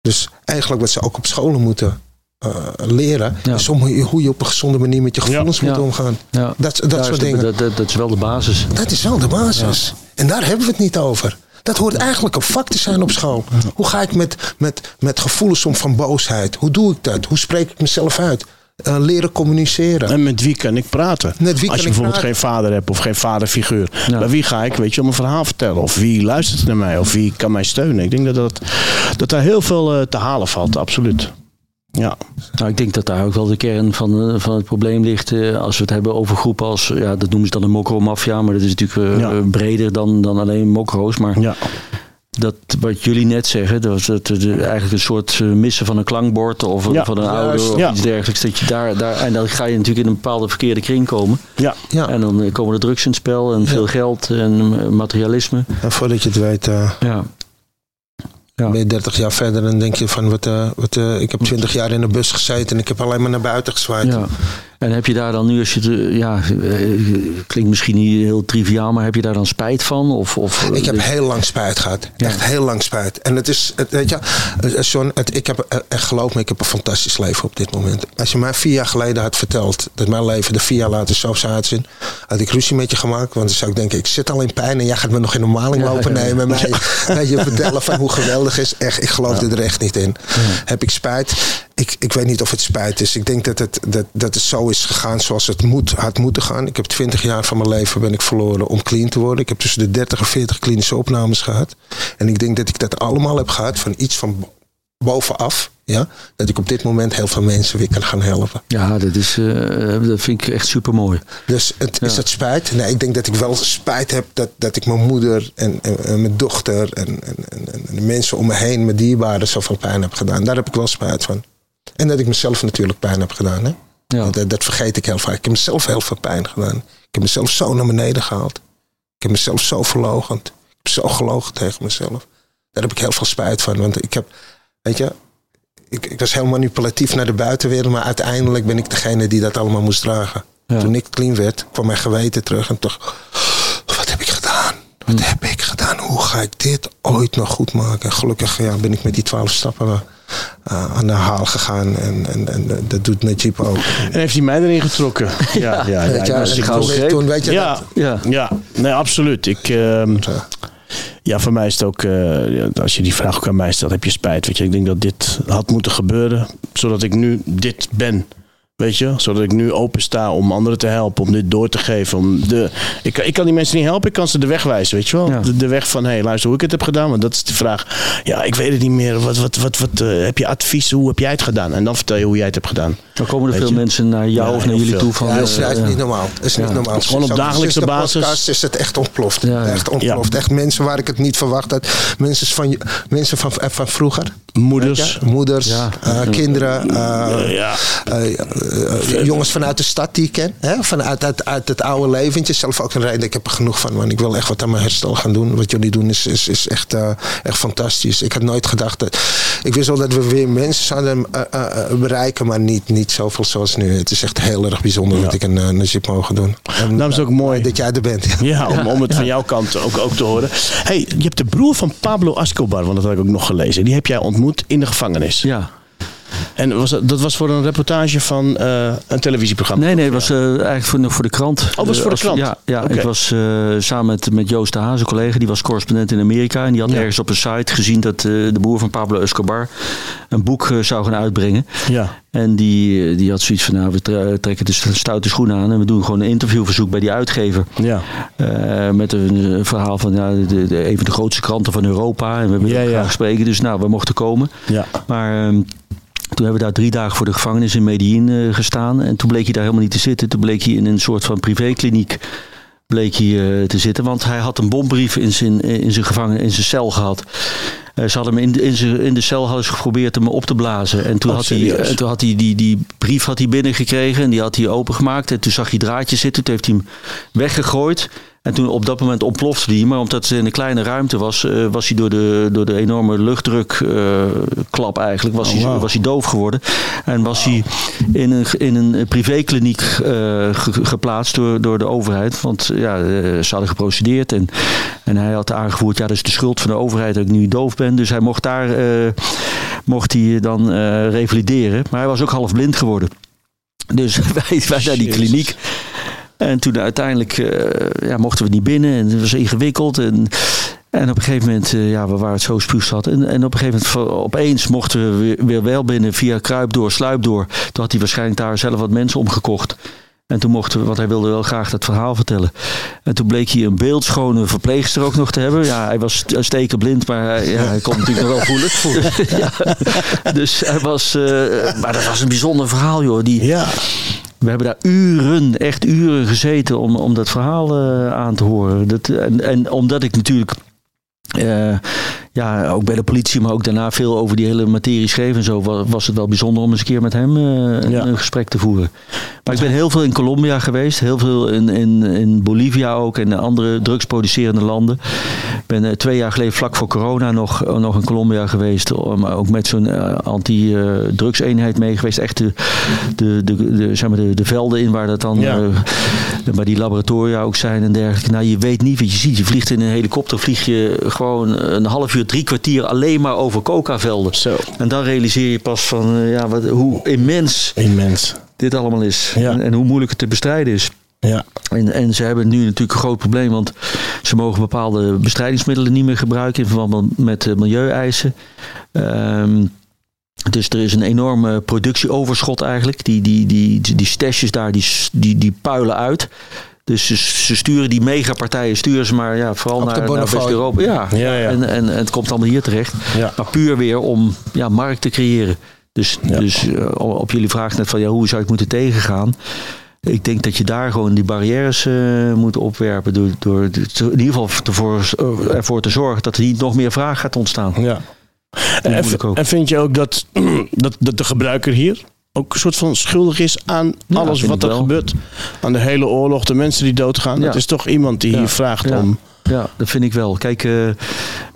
Dus eigenlijk wat ze ook op scholen moeten eh, leren, Ja. is om hoe je, hoe je op een gezonde manier met je gevoelens moet Ja. omgaan. Ja. Dat, dat Ja, soort dingen. Dat, dat, dat is wel de basis. Dat is wel de basis. En daar hebben we het niet over. Dat hoort eigenlijk een vak te zijn op school. Hoe ga ik met, met, met gevoelens om van boosheid? Hoe doe ik dat? Hoe spreek ik mezelf uit? Eh, leren communiceren. En met wie kan ik praten? Met wie Als je bijvoorbeeld praten? geen vader hebt of geen vaderfiguur. Ja. Bij wie ga ik, weet je, om een verhaal vertellen? Of wie luistert naar mij? Of wie kan mij steunen? Ik denk dat, dat, dat daar heel veel eh, te halen valt, absoluut. Ja, Nou, ik denk dat daar ook wel de kern van, eh, van het probleem ligt. eh, als we het hebben over groepen als, ja, dat noemen ze dan een mokro-maffia. Maar dat is natuurlijk eh, Ja. breder dan, dan alleen mokro's. Maar ja. Dat wat jullie net zeggen, dat dat, eigenlijk een soort eh, missen van een klankbord of Ja, van een ouder of Ja. iets dergelijks. Dat je daar, daar, en dan ga je natuurlijk in een bepaalde verkeerde kring komen. ja. Ja. En dan eh, komen er drugs in het spel en veel geld en eh, materialisme. En voordat je het weet, eh, Ja. Ja. ben je 30 jaar verder en denk je van, wat, eh, wat, eh, ik heb 20 jaar in de bus gezeten en ik heb alleen maar naar buiten gezwaaid. Ja. En heb je daar dan nu, als je eh, ja, eh, klinkt misschien niet heel triviaal, maar heb je daar dan spijt van? Of, of, Ik heb heel lang spijt gehad. Ja. Echt heel lang spijt. En het is, het, weet je, eh, John, het, ik heb, eh, echt geloof me, ik heb een fantastisch leven op dit moment. Als je mij vier jaar geleden had verteld dat mijn leven er vier jaar later zo zou uitzien, had ik ruzie met je gemaakt. Want dan zou ik denken, ik zit al in pijn en jij gaat me nog in de maling Ja, lopen ja, nemen. En mij je, vertellen van hoe geweldig is. Echt, ik geloof er echt niet in. Heb ik spijt? Ik, ik weet niet of het spijt is. Ik denk dat het, dat, dat het zo is gegaan zoals het moet, had moeten gaan. Ik heb 20 jaar van mijn leven ben ik verloren om clean te worden. Ik heb tussen de 30 en 40 klinische opnames gehad. En ik denk dat ik dat allemaal heb gehad van iets van bo- bovenaf. Ja? Dat ik op dit moment heel veel mensen weer kan gaan helpen. Ja, dat, is, eh, dat vind ik echt super mooi. Dus het, is dat spijt? Nee, ik denk dat ik wel spijt heb dat, dat ik mijn moeder en, en, en mijn dochter en, en, en, en de mensen om me heen, mijn dierbaren, zoveel pijn heb gedaan. Daar heb ik wel spijt van. En dat ik mezelf natuurlijk pijn heb gedaan. Hè? Ja. Want Dat, dat vergeet ik heel vaak. Ik heb mezelf heel veel pijn gedaan. Ik heb mezelf zo naar beneden gehaald. Ik heb mezelf zo verlogend. Ik heb zo gelogen tegen mezelf. Daar heb ik heel veel spijt van. Want ik heb, weet je, ik, ik was heel manipulatief naar de buitenwereld. Maar uiteindelijk ben ik degene die dat allemaal moest dragen. Ja. Toen ik clean werd, kwam mijn geweten terug. En toch, wat heb ik gedaan? Wat heb ik gedaan? Hoe ga ik dit ooit nog goed maken? En gelukkig ja, ben ik met die twaalf stappen eh, aan de haal gegaan. En, en, en dat doet Najib ook. En heeft hij mij erin getrokken? Ja, ja, ja. Toen, weet je ja, dat. Ja. ja, nee, absoluut. Ik, ehm, Ja. voor mij is het ook, eh, als je die vraag ook aan mij stelt, heb je spijt. Weet je, ik denk dat dit had moeten gebeuren, zodat ik nu dit ben. Weet je, zodat ik nu open sta om anderen te helpen, om dit door te geven. Om de, ik, kan- ik kan die mensen niet helpen, ik kan ze de weg wijzen, weet je wel. Ja. De, de weg van, hé, hey, luister hoe ik het heb gedaan. Want dat is de vraag. Ja, ik weet het niet meer. Wat, wat, wat, wat eh, heb je advies? Hoe heb jij het gedaan? En dan vertel je hoe jij het hebt gedaan. Dan komen er Weet veel je? mensen naar jou Ja, of naar jullie veel. toe van... Ja, dat is, eh, niet normaal. Dat is niet normaal. Gewoon op dagelijkse basis. podcast is het echt ontploft. Ja, ja. Echt ontploft. Echt mensen waar ik het niet verwacht had. Mensen van, mensen van, eh, van vroeger. Moeders. Ja, moeders, Ja. eh, kinderen, eh, ja. eh, jongens vanuit de stad die ik ken. Hè? Vanuit uit, uit het oude leventje. Zelf ook een reden. Ik heb er genoeg van. Man. Ik wil echt wat aan mijn herstel gaan doen. Wat jullie doen is, is, is echt, eh, echt fantastisch. Ik had nooit gedacht dat... Ik wist wel dat we weer mensen zouden eh, eh, eh, bereiken. Maar niet, niet zoveel zoals nu. Het is echt heel erg bijzonder dat ik een uh, Najib mogen doen. En, Daarom is het ook mooi. Dat jij er bent. Ja, om, om het van jouw kant ook, ook te horen. hey, je hebt de broer van Pablo Escobar, want dat had ik ook nog gelezen. Die heb jij ontmoet in de gevangenis. Ja. En was dat, dat was voor een reportage van eh, een televisieprogramma? Nee, nee, het was eh, eigenlijk voor, nog voor de krant. Oh, was Eh, voor de als- krant? Ja, ja ik was eh, samen met, met Joost de Haas, een collega, die was correspondent in Amerika. En die had Ja. ergens op een site gezien dat eh, de broer van Pablo Escobar een boek eh, zou gaan uitbrengen. Ja. En die, eh, die had zoiets van, nou, we tre- trekken de stoute schoenen aan en we doen gewoon een interviewverzoek bij die uitgever. Ja. Eh, met een, eh, verhaal van ja, de, de, een van de grootste kranten van Europa. En we willen ja. graag spreken. Dus nou, we mochten komen. Ja. Maar ehm, Toen hebben we daar drie dagen voor de gevangenis in Medellin eh, gestaan. En toen bleek hij daar helemaal niet te zitten. Toen bleek hij in een soort van privékliniek bleek hij, eh, te zitten. Want hij had een bombrief in zijn, in zijn, gevangen, in zijn cel gehad. Eh, ze hadden hem in, de- in, zijn, in de cel hadden ze geprobeerd hem op te blazen. En toen Oh, had hij, en toen had hij die, die brief had hij binnengekregen. En die had hij opengemaakt. En toen zag hij draadjes zitten. Toen heeft hij hem weggegooid. En toen op dat moment ontplofte hij. Maar omdat het in een kleine ruimte was, eh, was hij door de, door de enorme luchtdrukklap eigenlijk, was, Oh, hij, was hij doof geworden. En was hij in een, in een privékliniek eh, ge- geplaatst door, door de overheid. Want ja, eh, ze hadden geprocedeerd. En, en hij had aangevoerd, ja, dat is de schuld van de overheid dat ik nu doof ben. Dus hij mocht daar eh, mocht hij dan eh, revalideren. Maar hij was ook half blind geworden. Dus wij, wij naar die kliniek. En toen uiteindelijk eh, ja, mochten we niet binnen en het was ingewikkeld. En, en op een gegeven moment, eh, ja, we waren het zo spuugzat. En, en op een gegeven moment, opeens mochten we weer, weer wel binnen via kruipdoor, sluipdoor. Toen had hij waarschijnlijk daar zelf wat mensen omgekocht. En toen mochten we, want hij wilde wel graag dat verhaal vertellen. En toen bleek hij een beeldschone verpleegster ook nog te hebben. Ja, hij was st- stekenblind, maar hij, ja, hij kon natuurlijk nog wel voelen. ja. Dus hij was, eh, maar dat was een bijzonder verhaal, joh. Die, Ja. We hebben daar uren, echt uren gezeten om, om dat verhaal eh, aan te horen. Dat, en, omdat ik natuurlijk, eh, ja, ook bij de politie, maar ook daarna veel over die hele materie schreef en zo, wa- was het wel bijzonder om eens een keer met hem eh, een, Ja. een gesprek te voeren. Maar ik ben heel veel in Colombia geweest, heel veel in, in, in Bolivia ook en andere drugsproducerende landen. Ik ben eh, twee jaar geleden, vlak voor corona, nog, nog in Colombia geweest. Maar ook met zo'n eh, anti-drugseenheid mee geweest. Echt de, de, de, de, zeg maar de, de velden in waar dat dan. Ja. waar die laboratoria ook zijn en dergelijke. Nou, je weet niet wat je ziet. Je vliegt in een helikopter, vlieg je gewoon een half uur, drie kwartier alleen maar over coca-velden. Zo. En dan realiseer je pas van eh, ja, wat, hoe immens Immens. dit allemaal is. Ja. En, en hoe moeilijk het te bestrijden is. Ja. En, en ze hebben nu natuurlijk een groot probleem, want ze mogen bepaalde bestrijdingsmiddelen niet meer gebruiken in verband met eh, milieueisen. Ehm, dus er is een enorme productieoverschot eigenlijk. Die, die, die, die, die stashes daar, die, die, die puilen uit. Dus ze, ze sturen die megapartijen, sturen ze maar ja, vooral naar, naar. West-Europa. Ja, Ja, ja. En, en, en het komt allemaal hier terecht. Ja. Maar puur weer om ja, markt te creëren. Dus, Ja. dus eh, op jullie vraag net van ja, hoe zou het moeten tegengaan? Ik denk dat je daar gewoon die barrières eh, moet opwerpen. Door, door te- in ieder geval ervoor, ervoor te zorgen dat er niet nog meer vraag gaat ontstaan. Ja. En, en vind je ook dat, dat, dat de gebruiker hier ook een soort van schuldig is aan Ja, alles wat er wel. gebeurt? Aan de hele oorlog, de mensen die doodgaan. Ja. Het is toch iemand die Ja. hier vraagt Ja. om. Ja, dat vind ik wel. Kijk, eh,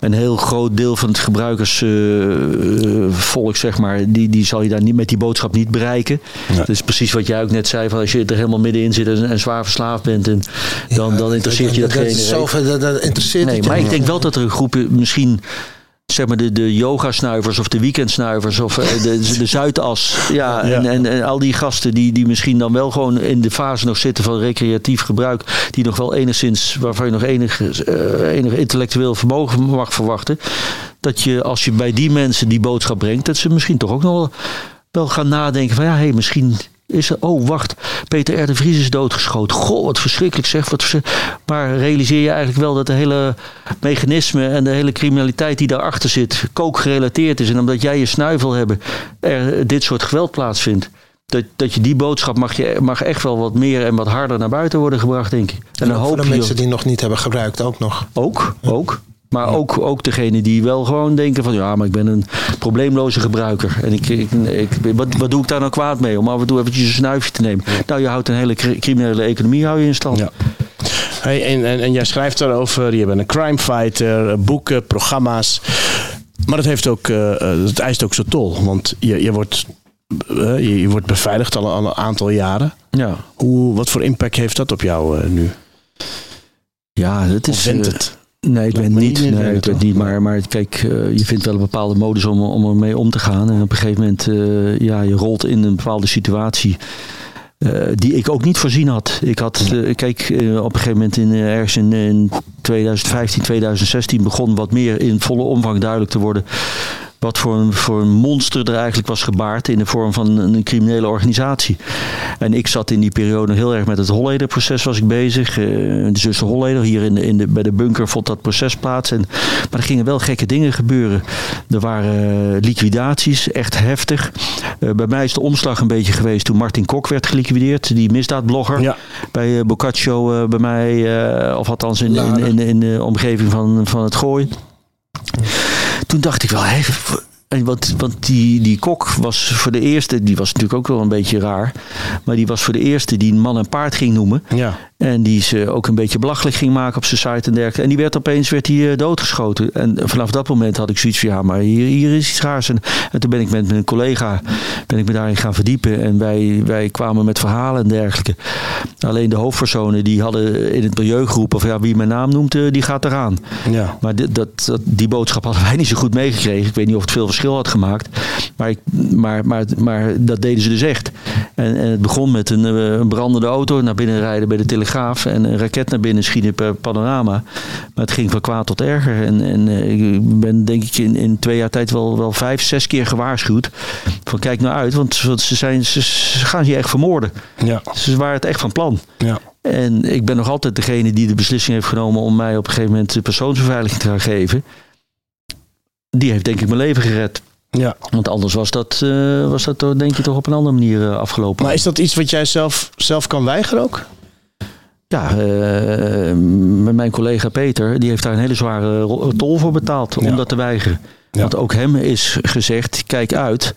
een heel groot deel van het gebruikersvolk, zeg maar, die, die zal je daar niet met die boodschap niet bereiken. Nee. Dat is precies wat jij ook net zei, van als je er helemaal middenin zit en, en zwaar verslaafd bent, en, dan, dan interesseert je dat, dat, dat, dat, dat interesseert Nee, het je maar ik denk wel dat er een groep misschien zeg maar de, de yogasnuivers of de weekendsnuivers of eh, de, de Zuidas. Ja, Ja. En, en, en al die gasten die, die misschien dan wel gewoon in de fase nog zitten van recreatief gebruik. Die nog wel enigszins, waarvan je nog enig, eh, enig intellectueel vermogen mag verwachten. Dat je als je bij die mensen die boodschap brengt, dat ze misschien toch ook nog wel, wel gaan nadenken van ja, hé, misschien is er, oh wacht, Peter R. de Vries is doodgeschoten. Goh, wat verschrikkelijk zeg. Wat maar realiseer je eigenlijk wel dat de hele mechanisme en de hele criminaliteit die daarachter zit, kookgerelateerd is. En omdat jij je snuivel hebt, er dit soort geweld plaatsvindt. Dat, dat je die boodschap mag, je, mag echt wel wat meer en wat harder naar buiten worden gebracht, denk ik. En dan voor hoop de je mensen die nog niet hebben gebruikt ook nog. ook, ook. Maar ook, ook degene die wel gewoon denken van ja, maar ik ben een probleemloze gebruiker. En ik, ik, ik, wat, wat doe ik daar nou kwaad mee? Om af en toe eventjes een snuifje te nemen. Nou, je houdt een hele cri- criminele economie hou je in stand. Ja. Hey, en, en, en jij schrijft daarover, je bent een crime fighter, eh, boeken, programma's. Maar dat, heeft ook, eh, eh, dat eist ook zijn tol. Want je, je, wordt, je, je wordt beveiligd al, al een aantal jaren. Ja, Hoe, wat voor impact heeft dat op jou nu? ja Of is... het? Nee, ik ben niet. Nee, ik ben niet. Maar, maar kijk, eh, je vindt wel een bepaalde modus om, om ermee om te gaan. En op een gegeven moment, eh, ja, je rolt in een bepaalde situatie. eh, die ik ook niet voorzien had. Ik had, kijk, op een gegeven moment in, ergens in, in 2015, 2016 begon wat meer in volle omvang duidelijk te worden wat voor een, voor een monster er eigenlijk was gebaard in de vorm van een criminele organisatie. En ik zat in die periode heel erg met het Holleder-proces was ik bezig. Eh, de zussen Holleder, hier in de, in de, bij de bunker vond dat proces plaats. En, maar er gingen wel gekke dingen gebeuren. Er waren eh, liquidaties, echt heftig. Eh, bij mij is de omslag een beetje geweest toen Martin Kok werd geliquideerd. Die misdaadblogger Ja. bij Boccaccio bij mij. of althans in, in, in, in de omgeving van, van het Gooi. Toen dacht ik wel, hé, en want, want die, die kok was voor de eerste, die was natuurlijk ook wel een beetje raar. Maar die was voor de eerste die een man en paard ging noemen. Ja. En die ze ook een beetje belachelijk ging maken op zijn site en dergelijke. En die werd opeens werd die, eh, doodgeschoten. En vanaf dat moment had ik zoiets van ja, maar hier, hier is iets raars. En, en toen ben ik met mijn collega ben ik me daarin gaan verdiepen. En wij, wij kwamen met verhalen en dergelijke. Alleen de hoofdpersonen die hadden in het milieu geroepen van ja, wie mijn naam noemt, eh, die gaat eraan. Ja. Maar dat, dat, die boodschap hadden wij niet zo goed meegekregen. Ik weet niet of het veel verschil had gemaakt. Maar, ik, maar, maar, maar dat deden ze dus echt. En, en het begon met een, eh, een brandende auto naar binnen rijden bij de Telegraaf. En een raket naar binnen schieten per panorama. Maar het ging van kwaad tot erger. En, en eh, ik ben denk ik in, in twee jaar tijd wel, wel vijf, zes keer gewaarschuwd. Van kijk nou uit, want want ze, zijn, ze, ze gaan je echt vermoorden. Ja. Ze waren het echt van plan. Ja. En ik ben nog altijd degene die de beslissing heeft genomen om mij op een gegeven moment de persoonsbeveiliging te gaan geven. Die heeft denk ik mijn leven gered. Ja. Want anders was dat, eh, was dat toch, denk je toch op een andere manier eh, afgelopen. Maar is dat iets wat jij zelf, zelf kan weigeren ook? Ja, eh, met mijn collega Peter, die heeft daar een hele zware tol voor betaald om Ja. dat te weigeren. Ja. Want ook hem is gezegd, kijk uit,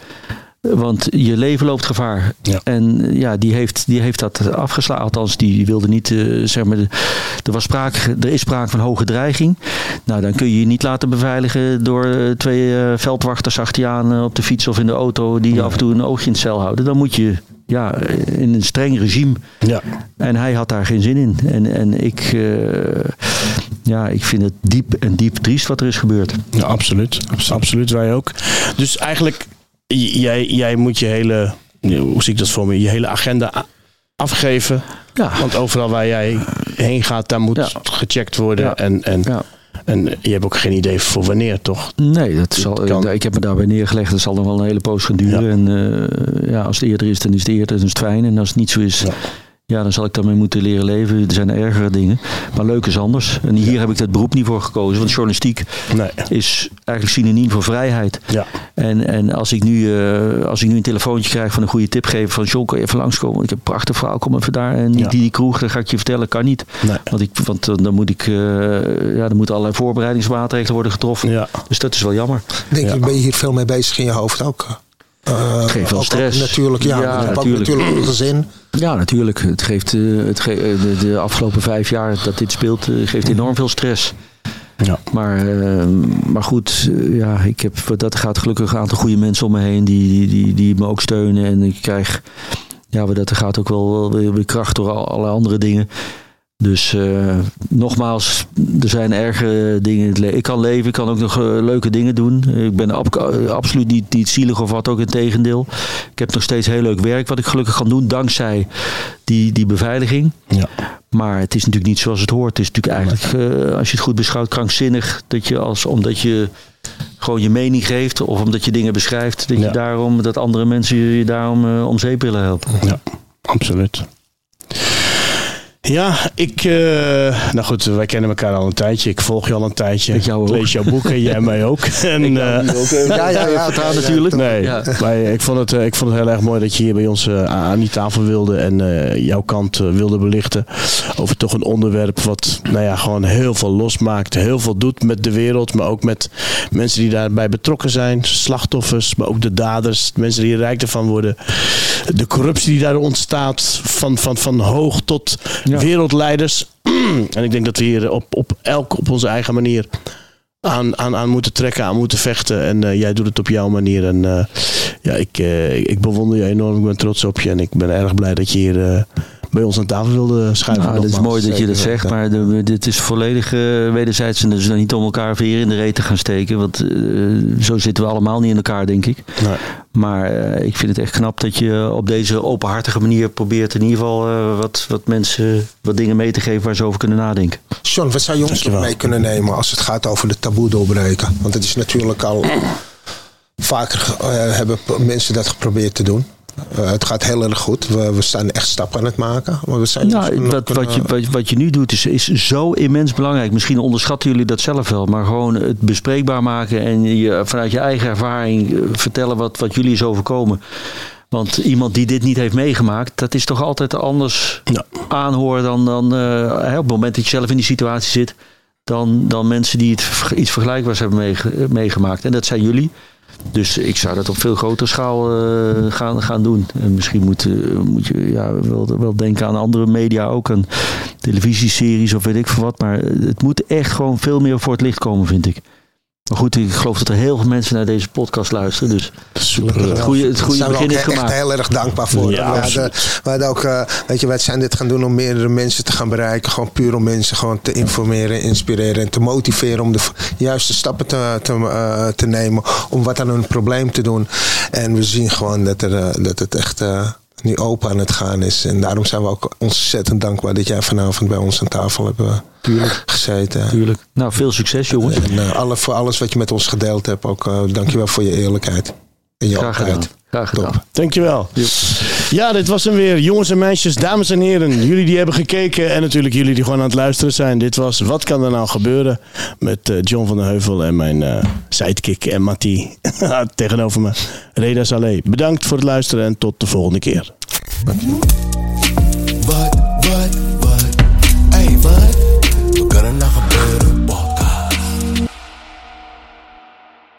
want je leven loopt gevaar. Ja. En ja, die heeft, die heeft dat afgeslagen. Althans, die wilde niet, eh, zeg maar, er, was sprake, er is sprake van hoge dreiging. Nou, dan kun je je niet laten beveiligen door eh, twee eh, veldwachters achter je aan op de fiets of in de auto die af en toe een oogje in het cel houden. Dan moet je ja, in een streng regime Ja. en hij had daar geen zin in. En, en ik, ja, ik vind het diep en diep triest wat er is gebeurd. Ja, absoluut. Absoluut, wij ook. Dus eigenlijk, jij, jij moet je hele, hoe zie ik dat voor me, je hele agenda afgeven. Ja, Want overal waar jij heen gaat, daar moet Ja. gecheckt worden. Ja. En, en, en je hebt ook geen idee voor wanneer, toch? Nee, dat zal, kan- ik heb me daarbij neergelegd. Dat zal nog wel een hele poos gaan duren. En eh, ja, als het eerder is, dan is het eerder. Dan is het fijn. En als het niet zo is, Ja. dan zal ik daarmee moeten leren leven. Er zijn ergere dingen. Maar leuk is anders. En hier heb ik dat beroep niet voor gekozen. Want journalistiek Nee. is eigenlijk synoniem voor vrijheid. Ja. En, en als, ik nu, eh, als ik nu een telefoontje krijg van een goede tipgever van John, kan je even langskomen? Ik heb een prachtig verhaal, kom even daar. En niet Ja. die, die kroeg, dat ga ik je vertellen, kan niet. Nee. Want, ik, want eh, dan moet ik, eh, ja, dan moeten allerlei voorbereidingsmaatregelen worden getroffen. Ja. Dus dat is wel jammer. Denk Ja. je, ben je hier veel mee bezig in je hoofd ook? Eh, geeft wel stress. natuurlijk, ja. Natuurlijk. natuurlijk een gezin. Ja, natuurlijk. Het geeft, eh, het ge- eh, de, de afgelopen vijf jaar dat dit speelt, geeft enorm veel stress. Ja. Maar, maar goed, ja, ik heb, dat gaat gelukkig een aantal goede mensen om me heen die, die, die, die me ook steunen. En ik krijg, ja, wat dat gaat ook wel, weer, kracht door al, alle andere dingen. Dus eh, nogmaals, er zijn erge dingen in het leven. Ik kan leven, ik kan ook nog eh, leuke dingen doen. Ik ben ab- eh, absoluut niet, niet zielig of wat ook, in tegendeel. Ik heb nog steeds heel leuk werk wat ik gelukkig kan doen, dankzij die, die beveiliging. Ja. Maar het is natuurlijk niet zoals het hoort. Het is natuurlijk eigenlijk, als je het goed beschouwt, krankzinnig. Dat je als, omdat je gewoon je mening geeft of omdat je dingen beschrijft, dat, Ja. je daarom, dat andere mensen je, je daarom om zeep willen helpen. Ja, absoluut. Ja, ik. eh, nou goed, wij kennen elkaar al een tijdje. Ik volg je al een tijdje. Ik jou ook. lees jouw boeken, jij mij ook. En, eh, Ja, ja, ja. Vertaal ja, natuurlijk. Nee, Ja. maar ik, vond het, eh, ik vond het heel erg mooi dat je hier bij ons eh, aan die tafel wilde en eh, jouw kant eh, wilde belichten. Over toch een onderwerp wat nou ja, gewoon heel veel losmaakt. Heel veel doet met de wereld, maar ook met mensen die daarbij betrokken zijn. Slachtoffers, maar ook de daders. Mensen die er rijk ervan worden. De corruptie die daar ontstaat, van, van, van hoog tot Wereldleiders. en ik denk dat we hier op, op elk op onze eigen manier aan, aan, aan moeten trekken, aan moeten vechten. En eh, jij doet het op jouw manier. En eh, ja, ik, eh, ik bewonder je enorm. Ik ben trots op je. En ik ben erg blij dat je hier bij ons aan tafel wilde schuiven. Nou, dat is mooi dat je dat zegt, maar de- dit is volledig wederzijds. En dus dan niet om elkaar weer in de reet te gaan steken. Want eh, zo zitten we allemaal niet in elkaar, denk ik. Nee. Maar eh, ik vind het echt knap dat je op deze openhartige manier probeert in ieder geval eh, wat, wat mensen wat dingen mee te geven waar ze over kunnen nadenken. John, wat zou je ons nog mee kunnen nemen als het gaat over de taboe doorbreken? Want het is natuurlijk al vaker hebben mensen dat geprobeerd te doen. Eh, het gaat heel erg goed. We, we zijn echt stappen aan het maken. Maar we zijn Nou, wat, je, eh, wat, wat je nu doet is, is zo immens belangrijk. Misschien onderschatten jullie dat zelf wel. Maar gewoon het bespreekbaar maken en je, vanuit je eigen ervaring eh, vertellen wat, wat jullie is overkomen. Want iemand die dit niet heeft meegemaakt, dat is toch altijd anders Ja. aanhoren dan, dan op het moment dat je zelf in die situatie zit. Dan, dan mensen die het, iets vergelijkbaars hebben meege- meegemaakt. En dat zijn jullie. Dus ik zou dat op veel grotere schaal eh, gaan, gaan doen. En misschien moet, eh, moet je ja, wel, wel denken aan andere media ook. Aan televisieseries of weet ik veel wat. Maar het moet echt gewoon veel meer voor het licht komen, vind ik. Maar goed, ik geloof dat er heel veel mensen naar deze podcast luisteren. Dus Super. het goede, het goede Daar zijn we begin is echt gemaakt. heel erg dankbaar voor. Ja, we, hadden, we hadden ook, eh, weet je, wij zijn dit gaan doen om meerdere mensen te gaan bereiken. Gewoon puur om mensen gewoon te informeren, inspireren en te motiveren om de juiste stappen te, te, eh, te nemen. Om wat aan hun probleem te doen. En we zien gewoon dat, er, eh, dat het echt nu open aan het gaan is. En daarom zijn we ook ontzettend dankbaar dat jij vanavond bij ons aan tafel hebt eh, gezeten. Tuurlijk. Nou, veel succes jongens. En eh, alle, voor alles wat je met ons gedeeld hebt, ook uh, dankjewel voor je eerlijkheid. En je Graag gedaan. Graag gedaan. Top. Dankjewel. Ja, dit was hem weer. Jongens en meisjes, dames en heren. Jullie die hebben gekeken en natuurlijk jullie die gewoon aan het luisteren zijn. Dit was Wat kan er nou gebeuren? Met eh, John van der Heuvel en mijn eh sidekick en Mattie tegenover me. Reda Saleh. Bedankt voor het luisteren en tot de volgende keer.